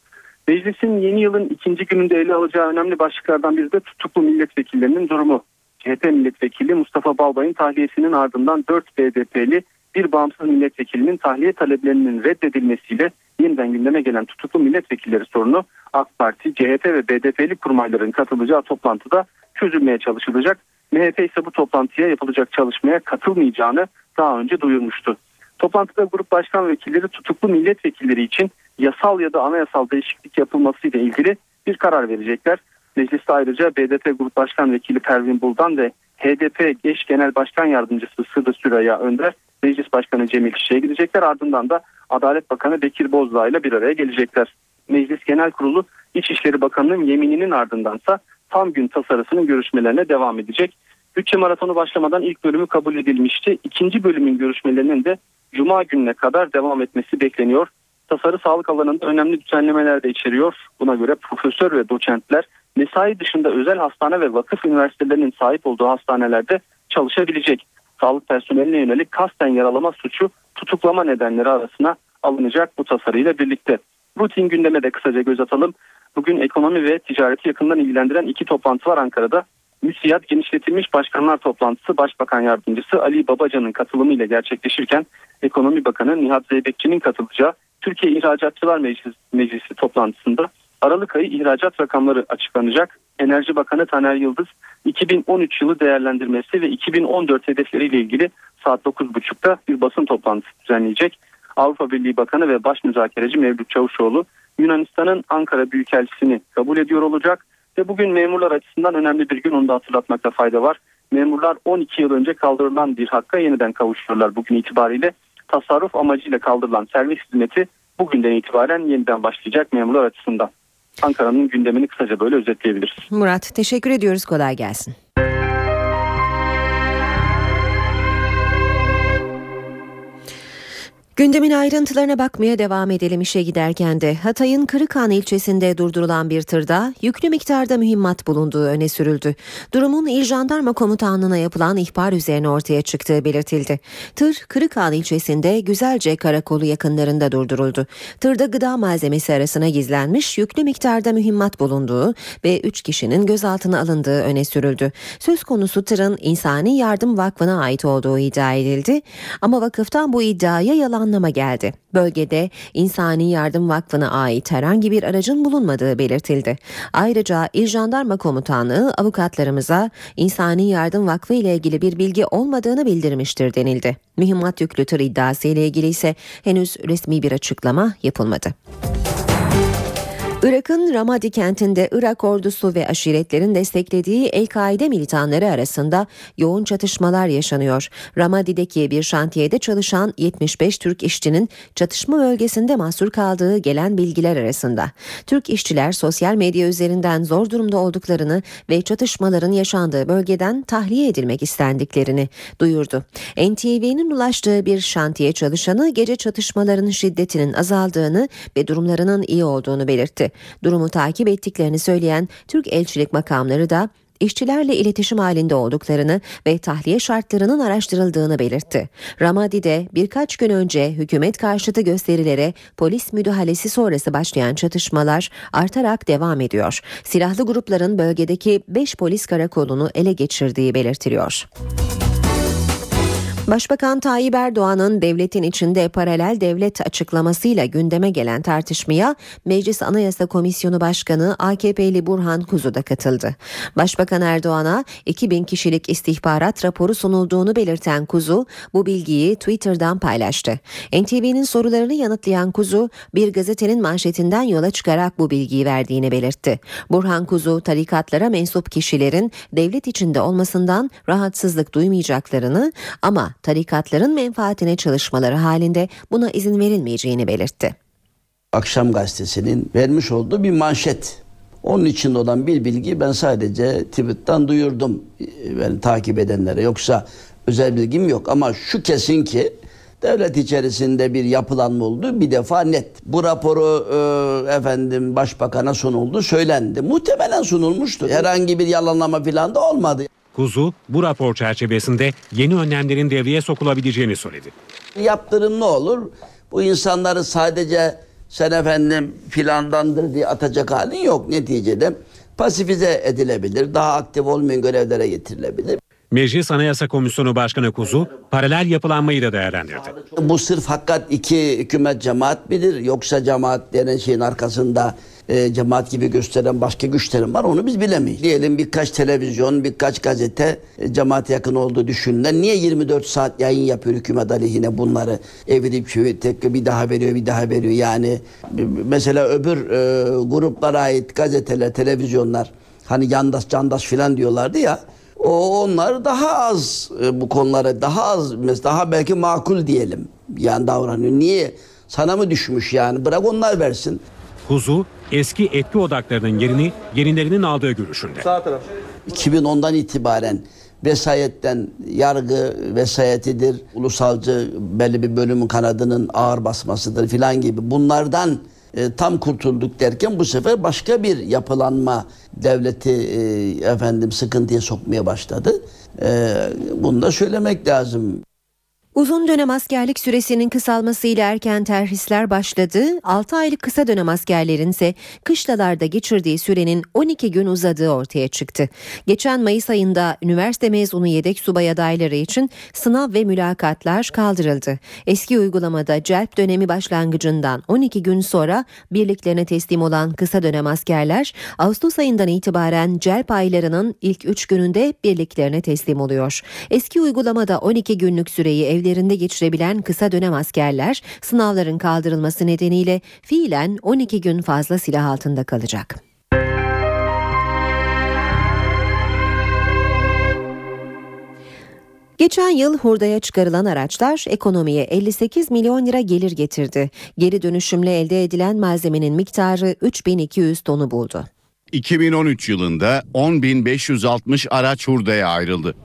Meclisin yeni yılın ikinci gününde ele alacağı önemli başlıklardan biri de tutuklu milletvekillerinin durumu. CHP milletvekili Mustafa Balbay'ın tahliyesinin ardından 4 BDP'li bir bağımsız milletvekilinin tahliye taleplerinin reddedilmesiyle yeniden gündeme gelen tutuklu milletvekilleri sorunu AK Parti, CHP ve BDP'li kurmayların katılacağı toplantıda çözülmeye çalışılacak. MHP ise bu toplantıya yapılacak çalışmaya katılmayacağını daha önce duyurmuştu. Toplantıda grup başkan vekilleri tutuklu milletvekilleri için yasal ya da anayasal değişiklik yapılması ile ilgili bir karar verecekler. Mecliste ayrıca BDP Grup Başkan Vekili Pervin Buldan ve HDP Eş Genel Başkan Yardımcısı Sıdı Süreyya Önder Meclis Başkanı Cemil İşçi'ye gidecekler. Ardından da Adalet Bakanı Bekir Bozdağ ile bir araya gelecekler. Meclis Genel Kurulu İçişleri Bakanı'nın yemininin ardındansa tam gün tasarısının görüşmelerine devam edecek. Bütçe maratonu başlamadan ilk bölümü kabul edilmişti. İkinci bölümün görüşmelerinin de Cuma gününe kadar devam etmesi bekleniyor. Tasarı sağlık alanında önemli düzenlemeler de içeriyor. Buna göre profesör ve doçentler mesai dışında özel hastane ve vakıf üniversitelerinin sahip olduğu hastanelerde çalışabilecek. Sağlık personeline yönelik kasten yaralama suçu tutuklama nedenleri arasına alınacak bu tasarıyla birlikte. Rutin gündeme de kısaca göz atalım. Bugün ekonomi ve ticareti yakından ilgilendiren iki toplantı var Ankara'da. MÜSİAD genişletilmiş başkanlar toplantısı Başbakan Yardımcısı Ali Babacan'ın katılımıyla gerçekleşirken Ekonomi Bakanı Nihat Zeybekçi'nin katılacağı Türkiye İhracatçılar Meclisi, Meclisi toplantısında Aralık ayı ihracat rakamları açıklanacak. Enerji Bakanı Taner Yıldız 2013 yılı değerlendirmesi ve 2014 hedefleriyle ilgili saat 9.30'da bir basın toplantısı düzenleyecek. Avrupa Birliği Bakanı ve Baş Müzakereci Mevlüt Çavuşoğlu Yunanistan'ın Ankara Büyükelçisini kabul ediyor olacak ve bugün memurlar açısından önemli bir gün onu da hatırlatmakta fayda var. Memurlar 12 yıl önce kaldırılan bir hakka yeniden kavuşuyorlar bugün itibariyle. Tasarruf amacıyla kaldırılan servis hizmeti bugünden itibaren yeniden başlayacak memurlar açısından. Ankara'nın gündemini kısaca böyle özetleyebiliriz. Murat teşekkür ediyoruz kolay gelsin. Gündemin ayrıntılarına bakmaya devam edelim işe giderken de Hatay'ın Kırıkhan ilçesinde durdurulan bir tırda yüklü miktarda mühimmat bulunduğu öne sürüldü. Durumun İl Jandarma Komutanlığı'na yapılan ihbar üzerine ortaya çıktığı belirtildi. Tır Kırıkhan ilçesinde Güzelce Karakolu yakınlarında durduruldu. Tırda gıda malzemesi arasına gizlenmiş yüklü miktarda mühimmat bulunduğu ve 3 kişinin gözaltına alındığı öne sürüldü. Söz konusu tırın İnsani Yardım Vakfı'na ait olduğu iddia edildi ama vakıftan bu iddiaya yalan anlama geldi. Bölgede İnsani Yardım Vakfı'na ait herhangi bir aracın bulunmadığı belirtildi. Ayrıca İl Jandarma Komutanlığı avukatlarımıza İnsani Yardım Vakfı ile ilgili bir bilgi olmadığını bildirmiştir denildi. Mühimmat yüklü tır iddiası ile ilgili ise henüz resmi bir açıklama yapılmadı. Irak'ın Ramadi kentinde Irak ordusu ve aşiretlerin desteklediği El-Kaide militanları arasında yoğun çatışmalar yaşanıyor. Ramadi'deki bir şantiyede çalışan 75 Türk işçinin çatışma bölgesinde mahsur kaldığı gelen bilgiler arasında. Türk işçiler sosyal medya üzerinden zor durumda olduklarını ve çatışmaların yaşandığı bölgeden tahliye edilmek istendiklerini duyurdu. NTV'nin ulaştığı bir şantiye çalışanı gece çatışmaların şiddetinin azaldığını ve durumlarının iyi olduğunu belirtti. Durumu takip ettiklerini söyleyen Türk elçilik makamları da işçilerle iletişim halinde olduklarını ve tahliye şartlarının araştırıldığını belirtti. Ramadi'de birkaç gün önce hükümet karşıtı gösterilere polis müdahalesi sonrası başlayan çatışmalar artarak devam ediyor. Silahlı grupların bölgedeki 5 polis karakolunu ele geçirdiği belirtiliyor. Başbakan Tayyip Erdoğan'ın devletin içinde paralel devlet açıklamasıyla gündeme gelen tartışmaya Meclis Anayasa Komisyonu Başkanı AKP'li Burhan Kuzu da katıldı. Başbakan Erdoğan'a 2000 kişilik istihbarat raporu sunulduğunu belirten Kuzu bu bilgiyi Twitter'dan paylaştı. NTV'nin sorularını yanıtlayan Kuzu bir gazetenin manşetinden yola çıkarak bu bilgiyi verdiğini belirtti. Burhan Kuzu tarikatlara mensup kişilerin devlet içinde olmasından rahatsızlık duymayacaklarını ama tarikatların menfaatine çalışmaları halinde buna izin verilmeyeceğini belirtti. Akşam gazetesinin vermiş olduğu bir manşet. Onun içinde olan bir bilgi ben sadece Twitter'dan duyurdum yani takip edenlere. Yoksa özel bilgim yok ama şu kesin ki devlet içerisinde bir yapılanma oldu bir defa net. Bu raporu e, efendim başbakana sunuldu söylendi. Muhtemelen sunulmuştu. Herhangi bir yalanlama falan da olmadı. Kuzu bu rapor çerçevesinde yeni önlemlerin devreye sokulabileceğini söyledi. Yaptırım ne olur? Bu insanları sadece sen efendim filandandır diye atacak halin yok neticede. Pasifize edilebilir, daha aktif olmayan görevlere getirilebilir. Meclis Anayasa Komisyonu Başkanı Kuzu paralel yapılanmayı da değerlendirdi. Bu sırf hakikat iki hükümet cemaat midir yoksa cemaat denen şeyin arkasında e, cemaat gibi gösteren başka güçlerim var onu biz bilemeyiz. Diyelim birkaç televizyon, birkaç gazete e, cemaate yakın olduğu düşünülen niye 24 saat yayın yapıyor hükümet aleyhine bunları evirip çevirip tek bir daha veriyor bir daha veriyor yani e, mesela öbür e, gruplara ait gazeteler, televizyonlar hani yandaş candaş filan diyorlardı ya onlar daha az e, bu konulara daha az mes- daha belki makul diyelim yani davranıyor. Niye? Sana mı düşmüş yani? Bırak onlar versin. Kuzu eski etki odaklarının yerini yenilerinin aldığı görüşünde. 2010'dan itibaren vesayetten yargı vesayetidir, ulusalcı belli bir bölümün kanadının ağır basmasıdır filan gibi bunlardan e, tam kurtulduk derken bu sefer başka bir yapılanma devleti e, efendim sıkıntıya sokmaya başladı. E, bunu da söylemek lazım. Uzun dönem askerlik süresinin kısalmasıyla erken terhisler başladı. 6 aylık kısa dönem askerlerin ise kışlalarda geçirdiği sürenin 12 gün uzadığı ortaya çıktı. Geçen Mayıs ayında üniversite mezunu yedek subay adayları için sınav ve mülakatlar kaldırıldı. Eski uygulamada celp dönemi başlangıcından 12 gün sonra birliklerine teslim olan kısa dönem askerler Ağustos ayından itibaren celp aylarının ilk 3 gününde birliklerine teslim oluyor. Eski uygulamada 12 günlük süreyi evlerinde geçirebilen kısa dönem askerler sınavların kaldırılması nedeniyle fiilen 12 gün fazla silah altında kalacak. Geçen yıl hurdaya çıkarılan araçlar ekonomiye 58 milyon lira gelir getirdi. Geri dönüşümle elde edilen malzemenin miktarı 3200 tonu buldu. 2013 yılında 10.560 araç hurdaya ayrıldı.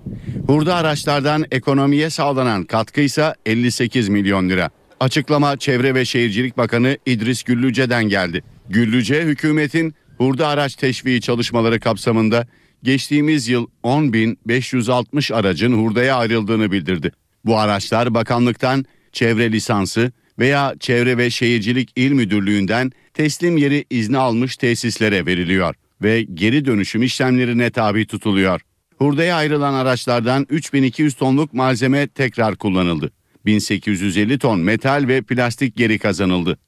Hurda araçlardan ekonomiye sağlanan katkı ise 58 milyon lira. Açıklama Çevre ve Şehircilik Bakanı İdris Güllüce'den geldi. Güllüce hükümetin hurda araç teşviği çalışmaları kapsamında geçtiğimiz yıl 10.560 aracın hurdaya ayrıldığını bildirdi. Bu araçlar bakanlıktan çevre lisansı veya Çevre ve Şehircilik İl Müdürlüğü'nden teslim yeri izni almış tesislere veriliyor ve geri dönüşüm işlemlerine tabi tutuluyor. Hurdaya ayrılan araçlardan 3200 tonluk malzeme tekrar kullanıldı. 1850 ton metal ve plastik geri kazanıldı.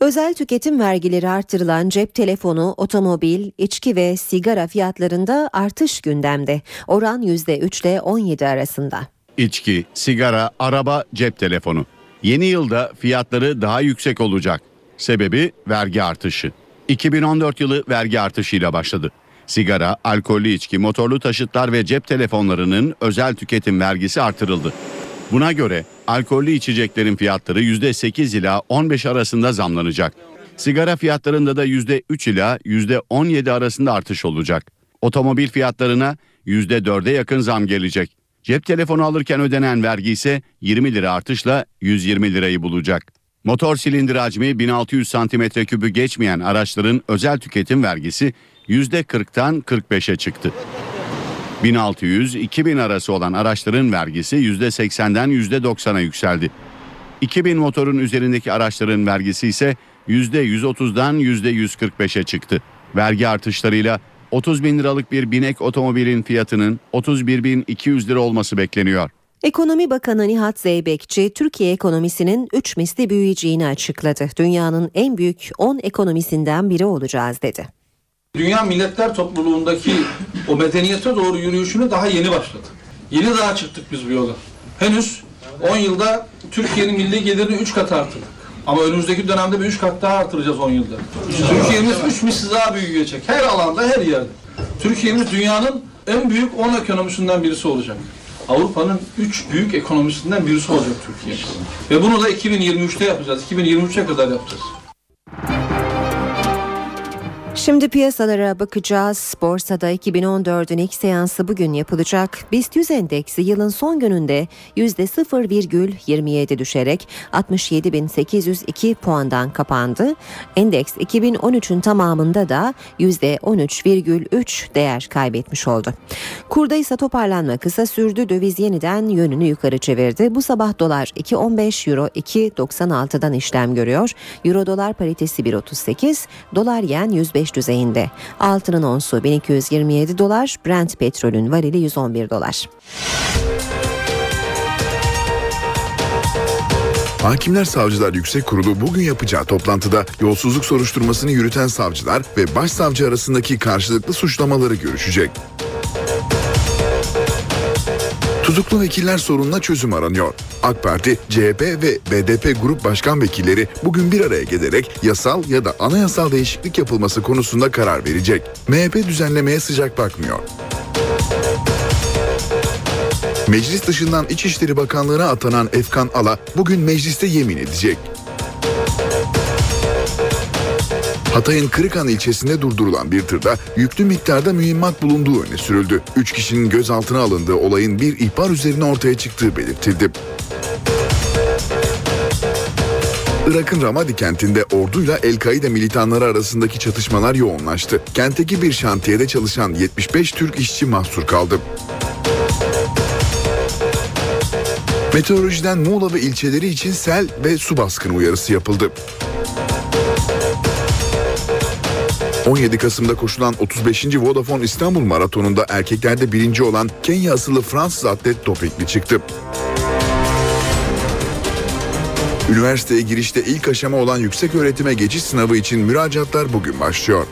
Özel tüketim vergileri artırılan cep telefonu, otomobil, içki ve sigara fiyatlarında artış gündemde. Oran %3 ile 17 arasında. İçki, sigara, araba, cep telefonu. Yeni yılda fiyatları daha yüksek olacak. Sebebi vergi artışı. 2014 yılı vergi artışıyla başladı. Sigara, alkollü içki, motorlu taşıtlar ve cep telefonlarının özel tüketim vergisi artırıldı. Buna göre alkollü içeceklerin fiyatları %8 ila 15 arasında zamlanacak. Sigara fiyatlarında da %3 ila %17 arasında artış olacak. Otomobil fiyatlarına %4'e yakın zam gelecek. Cep telefonu alırken ödenen vergi ise 20 lira artışla 120 lirayı bulacak. Motor silindir hacmi 1600 santimetre kübü geçmeyen araçların özel tüketim vergisi %40'tan 45'e çıktı. 1600-2000 arası olan araçların vergisi %80'den %90'a yükseldi. 2000 motorun üzerindeki araçların vergisi ise %130'dan %145'e çıktı. Vergi artışlarıyla 30 bin liralık bir binek otomobilin fiyatının 31.200 lira olması bekleniyor. Ekonomi Bakanı Nihat Zeybekçi, Türkiye ekonomisinin 3 misli büyüyeceğini açıkladı. Dünyanın en büyük 10 ekonomisinden biri olacağız dedi. Dünya milletler topluluğundaki o medeniyete doğru yürüyüşünü daha yeni başladı. Yeni daha çıktık biz bu yola. Henüz 10 yılda Türkiye'nin milli gelirini 3 kat artırdık. Ama önümüzdeki dönemde bir 3 kat daha artıracağız 10 yılda. Türkiye'miz 3 misli daha büyüyecek. Her alanda, her yerde. Türkiye'miz dünyanın en büyük 10 ekonomisinden birisi olacak. Avrupa'nın 3 büyük ekonomisinden birisi olacak Türkiye. Ve bunu da 2023'te yapacağız. 2023'e kadar yapacağız. Şimdi piyasalara bakacağız. Borsada 2014'ün ilk seansı bugün yapılacak. BIST 100 endeksi yılın son gününde %0,27 düşerek 67.802 puandan kapandı. Endeks 2013'ün tamamında da %13,3 değer kaybetmiş oldu. Kurda ise toparlanma kısa sürdü. Döviz yeniden yönünü yukarı çevirdi. Bu sabah dolar 2.15 euro 2.96'dan işlem görüyor. Euro dolar paritesi 1.38, dolar yen 105 savaş düzeyinde. Altının onsu 1227 dolar, Brent petrolün varili 111 dolar. Hakimler Savcılar Yüksek Kurulu bugün yapacağı toplantıda yolsuzluk soruşturmasını yürüten savcılar ve başsavcı arasındaki karşılıklı suçlamaları görüşecek. Tutuklu vekiller sorununa çözüm aranıyor. AK Parti, CHP ve BDP grup başkan vekilleri bugün bir araya gelerek yasal ya da anayasal değişiklik yapılması konusunda karar verecek. MHP düzenlemeye sıcak bakmıyor. Meclis dışından İçişleri Bakanlığı'na atanan Efkan Ala bugün mecliste yemin edecek. Hatay'ın Kırıkan ilçesinde durdurulan bir tırda yüklü miktarda mühimmat bulunduğu öne sürüldü. Üç kişinin gözaltına alındığı olayın bir ihbar üzerine ortaya çıktığı belirtildi. Irak'ın Ramadi kentinde orduyla El-Kaide militanları arasındaki çatışmalar yoğunlaştı. Kentteki bir şantiyede çalışan 75 Türk işçi mahsur kaldı. Meteorolojiden Muğla ve ilçeleri için sel ve su baskını uyarısı yapıldı. 17 Kasım'da koşulan 35. Vodafone İstanbul Maratonu'nda erkeklerde birinci olan Kenya asıllı Fransız atlet dopingli çıktı. Üniversiteye girişte ilk aşama olan yüksek öğretime geçiş sınavı için müracaatlar bugün başlıyor.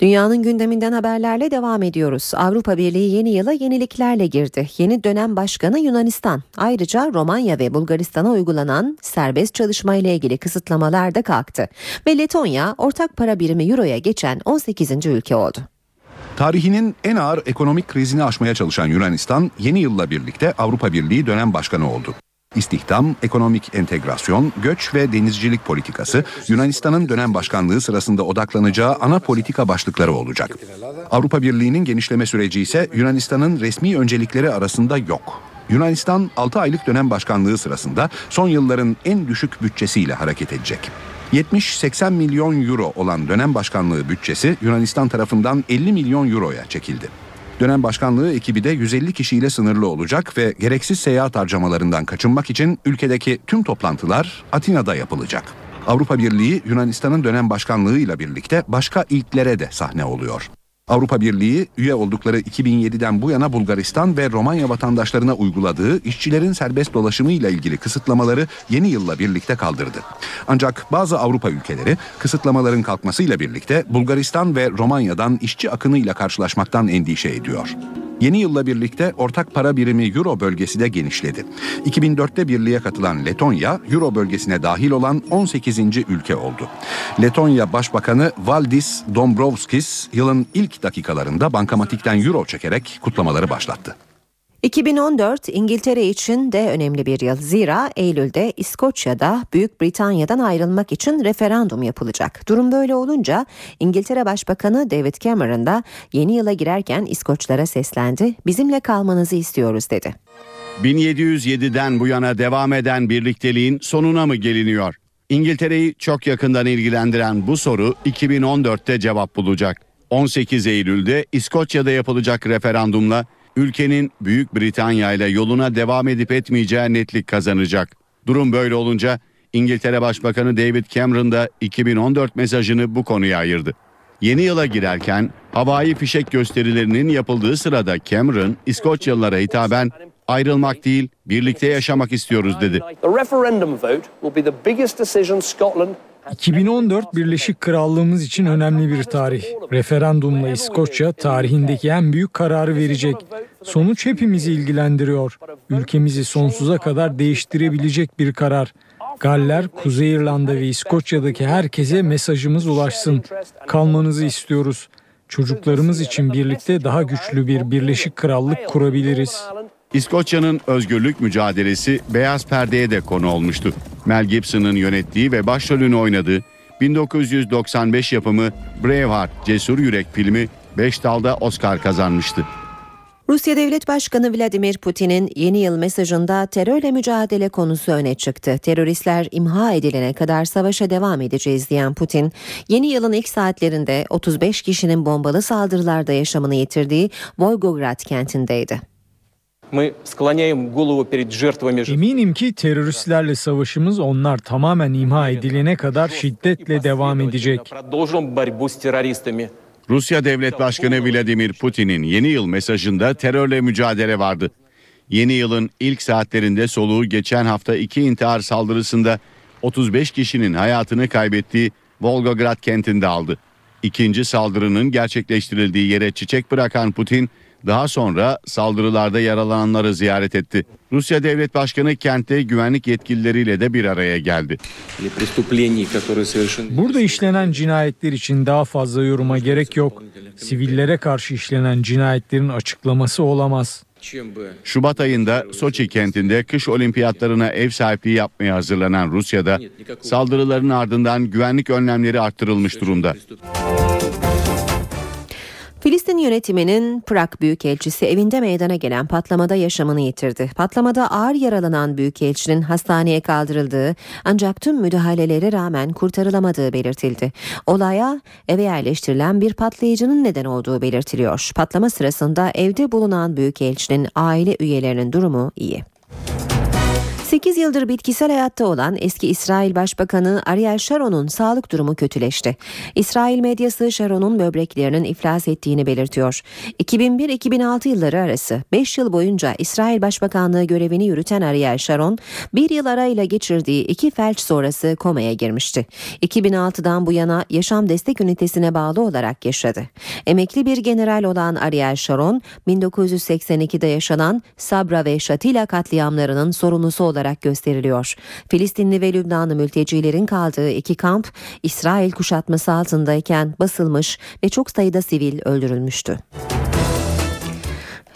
Dünyanın gündeminden haberlerle devam ediyoruz. Avrupa Birliği yeni yıla yeniliklerle girdi. Yeni dönem başkanı Yunanistan. Ayrıca Romanya ve Bulgaristan'a uygulanan serbest çalışma ile ilgili kısıtlamalar da kalktı. Ve Letonya ortak para birimi Euro'ya geçen 18. ülke oldu. Tarihinin en ağır ekonomik krizini aşmaya çalışan Yunanistan yeni yılla birlikte Avrupa Birliği dönem başkanı oldu. İstihdam, ekonomik entegrasyon, göç ve denizcilik politikası Yunanistan'ın dönem başkanlığı sırasında odaklanacağı ana politika başlıkları olacak. Avrupa Birliği'nin genişleme süreci ise Yunanistan'ın resmi öncelikleri arasında yok. Yunanistan 6 aylık dönem başkanlığı sırasında son yılların en düşük bütçesiyle hareket edecek. 70-80 milyon euro olan dönem başkanlığı bütçesi Yunanistan tarafından 50 milyon euroya çekildi. Dönem başkanlığı ekibi de 150 kişiyle sınırlı olacak ve gereksiz seyahat harcamalarından kaçınmak için ülkedeki tüm toplantılar Atina'da yapılacak. Avrupa Birliği Yunanistan'ın dönem başkanlığıyla birlikte başka ilklere de sahne oluyor. Avrupa Birliği üye oldukları 2007'den bu yana Bulgaristan ve Romanya vatandaşlarına uyguladığı işçilerin serbest dolaşımı ile ilgili kısıtlamaları yeni yılla birlikte kaldırdı. Ancak bazı Avrupa ülkeleri kısıtlamaların kalkmasıyla birlikte Bulgaristan ve Romanya'dan işçi akınıyla karşılaşmaktan endişe ediyor. Yeni yılla birlikte ortak para birimi Euro bölgesi de genişledi. 2004'te birliğe katılan Letonya, Euro bölgesine dahil olan 18. ülke oldu. Letonya Başbakanı Valdis Dombrovskis yılın ilk dakikalarında bankamatikten Euro çekerek kutlamaları başlattı. 2014 İngiltere için de önemli bir yıl. Zira Eylül'de İskoçya'da Büyük Britanya'dan ayrılmak için referandum yapılacak. Durum böyle olunca İngiltere Başbakanı David Cameron da yeni yıla girerken İskoçlara seslendi. Bizimle kalmanızı istiyoruz dedi. 1707'den bu yana devam eden birlikteliğin sonuna mı geliniyor? İngiltere'yi çok yakından ilgilendiren bu soru 2014'te cevap bulacak. 18 Eylül'de İskoçya'da yapılacak referandumla ülkenin Büyük Britanya ile yoluna devam edip etmeyeceği netlik kazanacak. Durum böyle olunca İngiltere Başbakanı David Cameron da 2014 mesajını bu konuya ayırdı. Yeni yıla girerken havai fişek gösterilerinin yapıldığı sırada Cameron İskoçyalılara hitaben ayrılmak değil birlikte yaşamak istiyoruz dedi. 2014 Birleşik Krallığımız için önemli bir tarih. Referandumla İskoçya tarihindeki en büyük kararı verecek. Sonuç hepimizi ilgilendiriyor. Ülkemizi sonsuza kadar değiştirebilecek bir karar. Galler, Kuzey İrlanda ve İskoçya'daki herkese mesajımız ulaşsın. Kalmanızı istiyoruz. Çocuklarımız için birlikte daha güçlü bir Birleşik Krallık kurabiliriz. İskoçya'nın özgürlük mücadelesi beyaz perdeye de konu olmuştu. Mel Gibson'ın yönettiği ve başrolünü oynadığı 1995 yapımı Braveheart Cesur Yürek filmi 5 dalda Oscar kazanmıştı. Rusya Devlet Başkanı Vladimir Putin'in yeni yıl mesajında terörle mücadele konusu öne çıktı. Teröristler imha edilene kadar savaşa devam edeceğiz diyen Putin, yeni yılın ilk saatlerinde 35 kişinin bombalı saldırılarda yaşamını yitirdiği Volgograd kentindeydi. Eminim ki teröristlerle savaşımız onlar tamamen imha edilene kadar şiddetle devam edecek. Rusya Devlet Başkanı Vladimir Putin'in yeni yıl mesajında terörle mücadele vardı. Yeni yılın ilk saatlerinde soluğu geçen hafta iki intihar saldırısında 35 kişinin hayatını kaybettiği Volgograd kentinde aldı. İkinci saldırının gerçekleştirildiği yere çiçek bırakan Putin, daha sonra saldırılarda yaralananları ziyaret etti. Rusya Devlet Başkanı kentte güvenlik yetkilileriyle de bir araya geldi. Burada işlenen cinayetler için daha fazla yoruma gerek yok. Sivillere karşı işlenen cinayetlerin açıklaması olamaz. Şubat ayında Soçi kentinde kış olimpiyatlarına ev sahipliği yapmaya hazırlanan Rusya'da saldırıların ardından güvenlik önlemleri arttırılmış durumda. Filistin yönetiminin Prag Büyükelçisi evinde meydana gelen patlamada yaşamını yitirdi. Patlamada ağır yaralanan Büyükelçinin hastaneye kaldırıldığı ancak tüm müdahalelere rağmen kurtarılamadığı belirtildi. Olaya eve yerleştirilen bir patlayıcının neden olduğu belirtiliyor. Patlama sırasında evde bulunan Büyükelçinin aile üyelerinin durumu iyi. 8 yıldır bitkisel hayatta olan eski İsrail Başbakanı Ariel Sharon'un sağlık durumu kötüleşti. İsrail medyası Sharon'un böbreklerinin iflas ettiğini belirtiyor. 2001-2006 yılları arası 5 yıl boyunca İsrail Başbakanlığı görevini yürüten Ariel Sharon, bir yıl arayla geçirdiği iki felç sonrası komaya girmişti. 2006'dan bu yana yaşam destek ünitesine bağlı olarak yaşadı. Emekli bir general olan Ariel Sharon, 1982'de yaşanan Sabra ve Şatila katliamlarının sorumlusu olarak gösteriliyor. Filistinli ve Lübnanlı mültecilerin kaldığı iki kamp İsrail kuşatması altındayken basılmış ve çok sayıda sivil öldürülmüştü.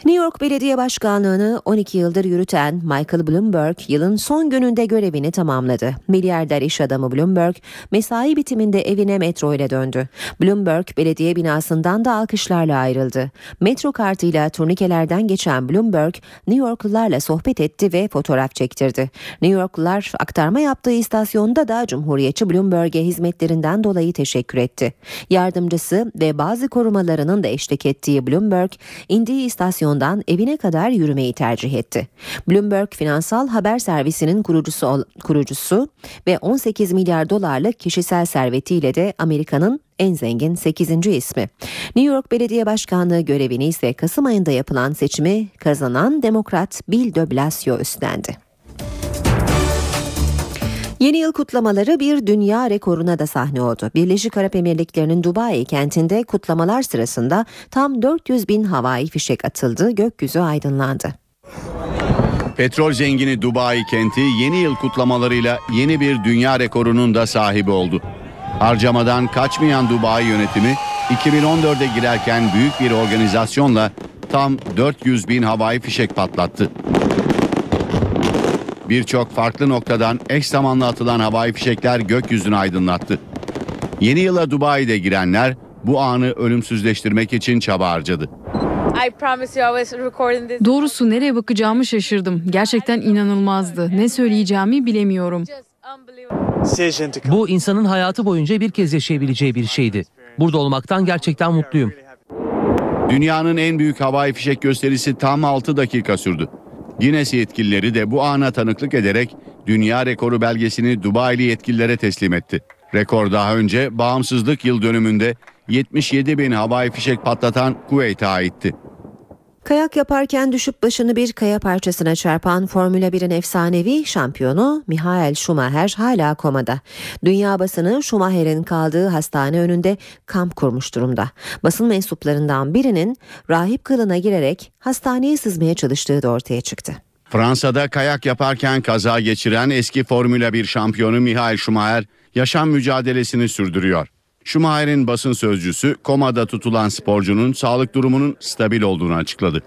New York Belediye Başkanlığı'nı 12 yıldır yürüten Michael Bloomberg yılın son gününde görevini tamamladı. Milyarder iş adamı Bloomberg mesai bitiminde evine metro ile döndü. Bloomberg belediye binasından da alkışlarla ayrıldı. Metro kartıyla turnikelerden geçen Bloomberg New Yorklularla sohbet etti ve fotoğraf çektirdi. New Yorklular aktarma yaptığı istasyonda da Cumhuriyetçi Bloomberg'e hizmetlerinden dolayı teşekkür etti. Yardımcısı ve bazı korumalarının da eşlik ettiği Bloomberg indiği istasyondan evine kadar yürümeyi tercih etti. Bloomberg finansal haber servisinin kurucusu, kurucusu ve 18 milyar dolarlık kişisel servetiyle de Amerika'nın en zengin 8. ismi. New York Belediye Başkanlığı görevini ise Kasım ayında yapılan seçimi kazanan Demokrat Bill de Blasio üstlendi. Yeni yıl kutlamaları bir dünya rekoruna da sahne oldu. Birleşik Arap Emirlikleri'nin Dubai kentinde kutlamalar sırasında tam 400 bin havai fişek atıldı, gökyüzü aydınlandı. Petrol zengini Dubai kenti yeni yıl kutlamalarıyla yeni bir dünya rekorunun da sahibi oldu. Harcamadan kaçmayan Dubai yönetimi 2014'e girerken büyük bir organizasyonla tam 400 bin havai fişek patlattı. Birçok farklı noktadan eş zamanlı atılan havai fişekler gökyüzünü aydınlattı. Yeni yıla Dubai'de girenler bu anı ölümsüzleştirmek için çaba harcadı. Doğrusu nereye bakacağımı şaşırdım. Gerçekten inanılmazdı. Ne söyleyeceğimi bilemiyorum. Bu insanın hayatı boyunca bir kez yaşayabileceği bir şeydi. Burada olmaktan gerçekten mutluyum. Dünyanın en büyük havai fişek gösterisi tam 6 dakika sürdü. Guinness yetkilileri de bu ana tanıklık ederek dünya rekoru belgesini Dubai'li yetkililere teslim etti. Rekor daha önce bağımsızlık yıl dönümünde 77 bin havai fişek patlatan Kuveyt'e aitti. Kayak yaparken düşüp başını bir kaya parçasına çarpan Formula 1'in efsanevi şampiyonu Michael Schumacher hala komada. Dünya basını Schumacher'in kaldığı hastane önünde kamp kurmuş durumda. Basın mensuplarından birinin rahip kılına girerek hastaneye sızmaya çalıştığı da ortaya çıktı. Fransa'da kayak yaparken kaza geçiren eski Formula 1 şampiyonu Michael Schumacher yaşam mücadelesini sürdürüyor. Schumacher'in basın sözcüsü komada tutulan sporcunun sağlık durumunun stabil olduğunu açıkladı.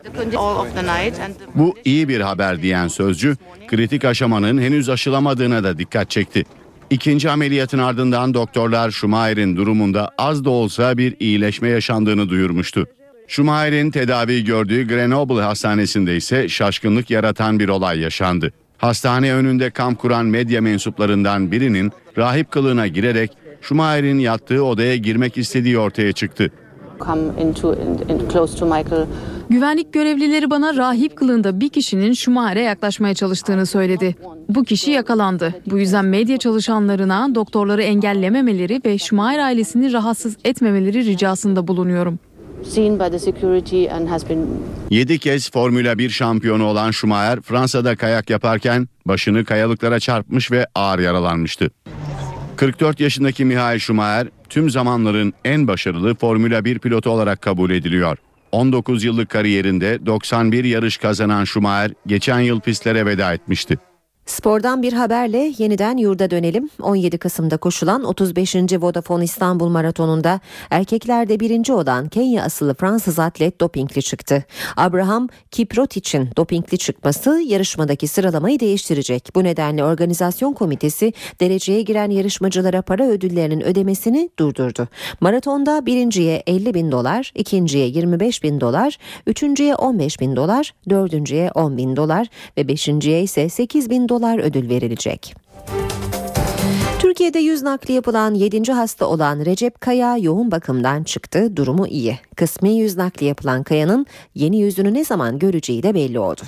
Bu iyi bir haber diyen sözcü, kritik aşamanın henüz aşılamadığına da dikkat çekti. İkinci ameliyatın ardından doktorlar Schumacher'in durumunda az da olsa bir iyileşme yaşandığını duyurmuştu. Schumacher'in tedavi gördüğü Grenoble Hastanesi'nde ise şaşkınlık yaratan bir olay yaşandı. Hastane önünde kamp kuran medya mensuplarından birinin rahip kılığına girerek Schumacher'in yattığı odaya girmek istediği ortaya çıktı. Güvenlik görevlileri bana rahip kılığında bir kişinin Schumacher'e yaklaşmaya çalıştığını söyledi. Bu kişi yakalandı. Bu yüzden medya çalışanlarına doktorları engellememeleri ve Schumacher ailesini rahatsız etmemeleri ricasında bulunuyorum. 7 kez Formula 1 şampiyonu olan Schumacher Fransa'da kayak yaparken başını kayalıklara çarpmış ve ağır yaralanmıştı. 44 yaşındaki Michael Schumacher tüm zamanların en başarılı Formula 1 pilotu olarak kabul ediliyor. 19 yıllık kariyerinde 91 yarış kazanan Schumacher geçen yıl pistlere veda etmişti. Spordan bir haberle yeniden yurda dönelim. 17 Kasım'da koşulan 35. Vodafone İstanbul Maratonu'nda erkeklerde birinci olan Kenya asıllı Fransız atlet dopingli çıktı. Abraham Kiprotic'in dopingli çıkması yarışmadaki sıralamayı değiştirecek. Bu nedenle organizasyon komitesi dereceye giren yarışmacılara para ödüllerinin ödemesini durdurdu. Maratonda birinciye 50 bin dolar, ikinciye 25 bin dolar, üçüncüye 15 bin dolar, dördüncüye 10 bin dolar ve beşinciye ise 8 bin dolar ödül verilecek. Türkiye'de yüz nakli yapılan 7. hasta olan Recep Kaya yoğun bakımdan çıktı. Durumu iyi. Kısmi yüz nakli yapılan Kaya'nın yeni yüzünü ne zaman göreceği de belli oldu.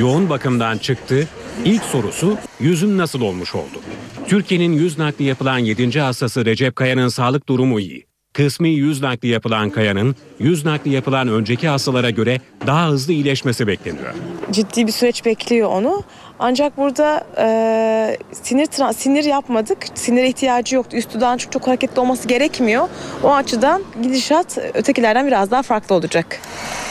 Yoğun bakımdan çıktı. İlk sorusu yüzüm nasıl olmuş oldu? Türkiye'nin yüz nakli yapılan 7. hastası Recep Kaya'nın sağlık durumu iyi. Kısmi yüz nakli yapılan Kaya'nın yüz nakli yapılan önceki hastalara göre daha hızlı iyileşmesi bekleniyor. ciddi bir süreç bekliyor onu. Ancak burada e, sinir sinir yapmadık. Sinire ihtiyacı yoktu. Üstü daha çok, çok hareketli olması gerekmiyor. O açıdan gidişat ötekilerden biraz daha farklı olacak.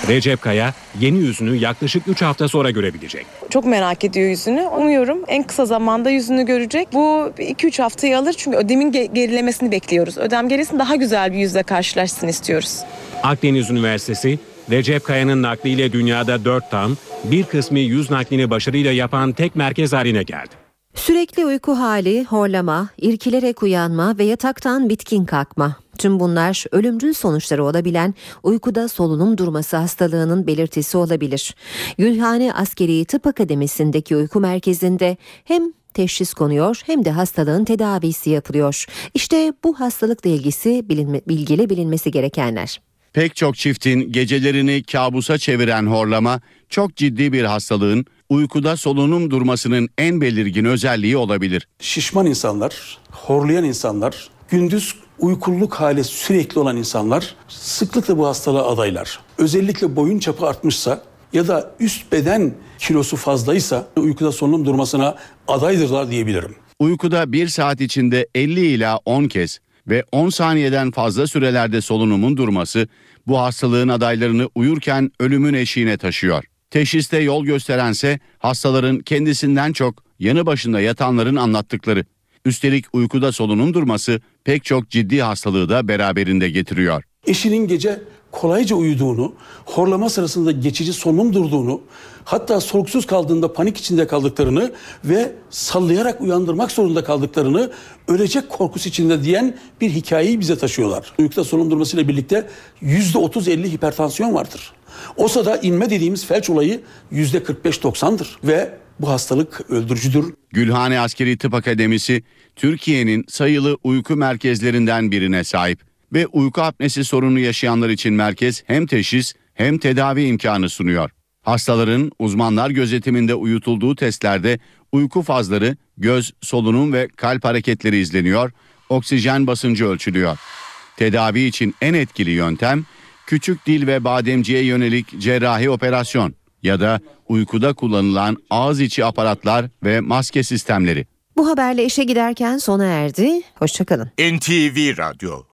Recep Kaya yeni yüzünü yaklaşık 3 hafta sonra görebilecek. Çok merak ediyor yüzünü. Umuyorum en kısa zamanda yüzünü görecek. Bu 2-3 haftayı alır çünkü ödemin ge- gerilemesini bekliyoruz. Ödem gerisin daha güzel bir yüzle karşılaşsın istiyoruz. Akdeniz Üniversitesi Recep Kaya'nın nakliyle dünyada 4 tam, bir kısmı yüz naklini başarıyla yapan tek merkez haline geldi. Sürekli uyku hali, horlama, irkilerek uyanma ve yataktan bitkin kalkma. Tüm bunlar ölümcül sonuçları olabilen uykuda solunum durması hastalığının belirtisi olabilir. Gülhane Askeri Tıp Akademisi'ndeki uyku merkezinde hem teşhis konuyor hem de hastalığın tedavisi yapılıyor. İşte bu hastalıkla ilgisi bilinme, bilgili bilinmesi gerekenler. Pek çok çiftin gecelerini kabusa çeviren horlama çok ciddi bir hastalığın uykuda solunum durmasının en belirgin özelliği olabilir. Şişman insanlar, horlayan insanlar, gündüz uykuluk hali sürekli olan insanlar sıklıkla bu hastalığa adaylar. Özellikle boyun çapı artmışsa ya da üst beden kilosu fazlaysa uykuda solunum durmasına adaydırlar diyebilirim. Uykuda 1 saat içinde 50 ila 10 kez ve 10 saniyeden fazla sürelerde solunumun durması bu hastalığın adaylarını uyurken ölümün eşiğine taşıyor. Teşhiste yol gösterense hastaların kendisinden çok yanı başında yatanların anlattıkları. Üstelik uykuda solunum durması pek çok ciddi hastalığı da beraberinde getiriyor. Eşinin gece kolayca uyuduğunu, horlama sırasında geçici solunum durduğunu, hatta soluksuz kaldığında panik içinde kaldıklarını ve sallayarak uyandırmak zorunda kaldıklarını ölecek korkusu içinde diyen bir hikayeyi bize taşıyorlar. Uykuda solunum durmasıyla birlikte %30-50 hipertansiyon vardır. O sırada inme dediğimiz felç olayı %45-90'dır ve bu hastalık öldürücüdür. Gülhane Askeri Tıp Akademisi Türkiye'nin sayılı uyku merkezlerinden birine sahip ve uyku apnesi sorunu yaşayanlar için merkez hem teşhis hem tedavi imkanı sunuyor. Hastaların uzmanlar gözetiminde uyutulduğu testlerde uyku fazları, göz, solunum ve kalp hareketleri izleniyor, oksijen basıncı ölçülüyor. Tedavi için en etkili yöntem küçük dil ve bademciye yönelik cerrahi operasyon ya da uykuda kullanılan ağız içi aparatlar ve maske sistemleri. Bu haberle işe giderken sona erdi. Hoşçakalın. NTV Radyo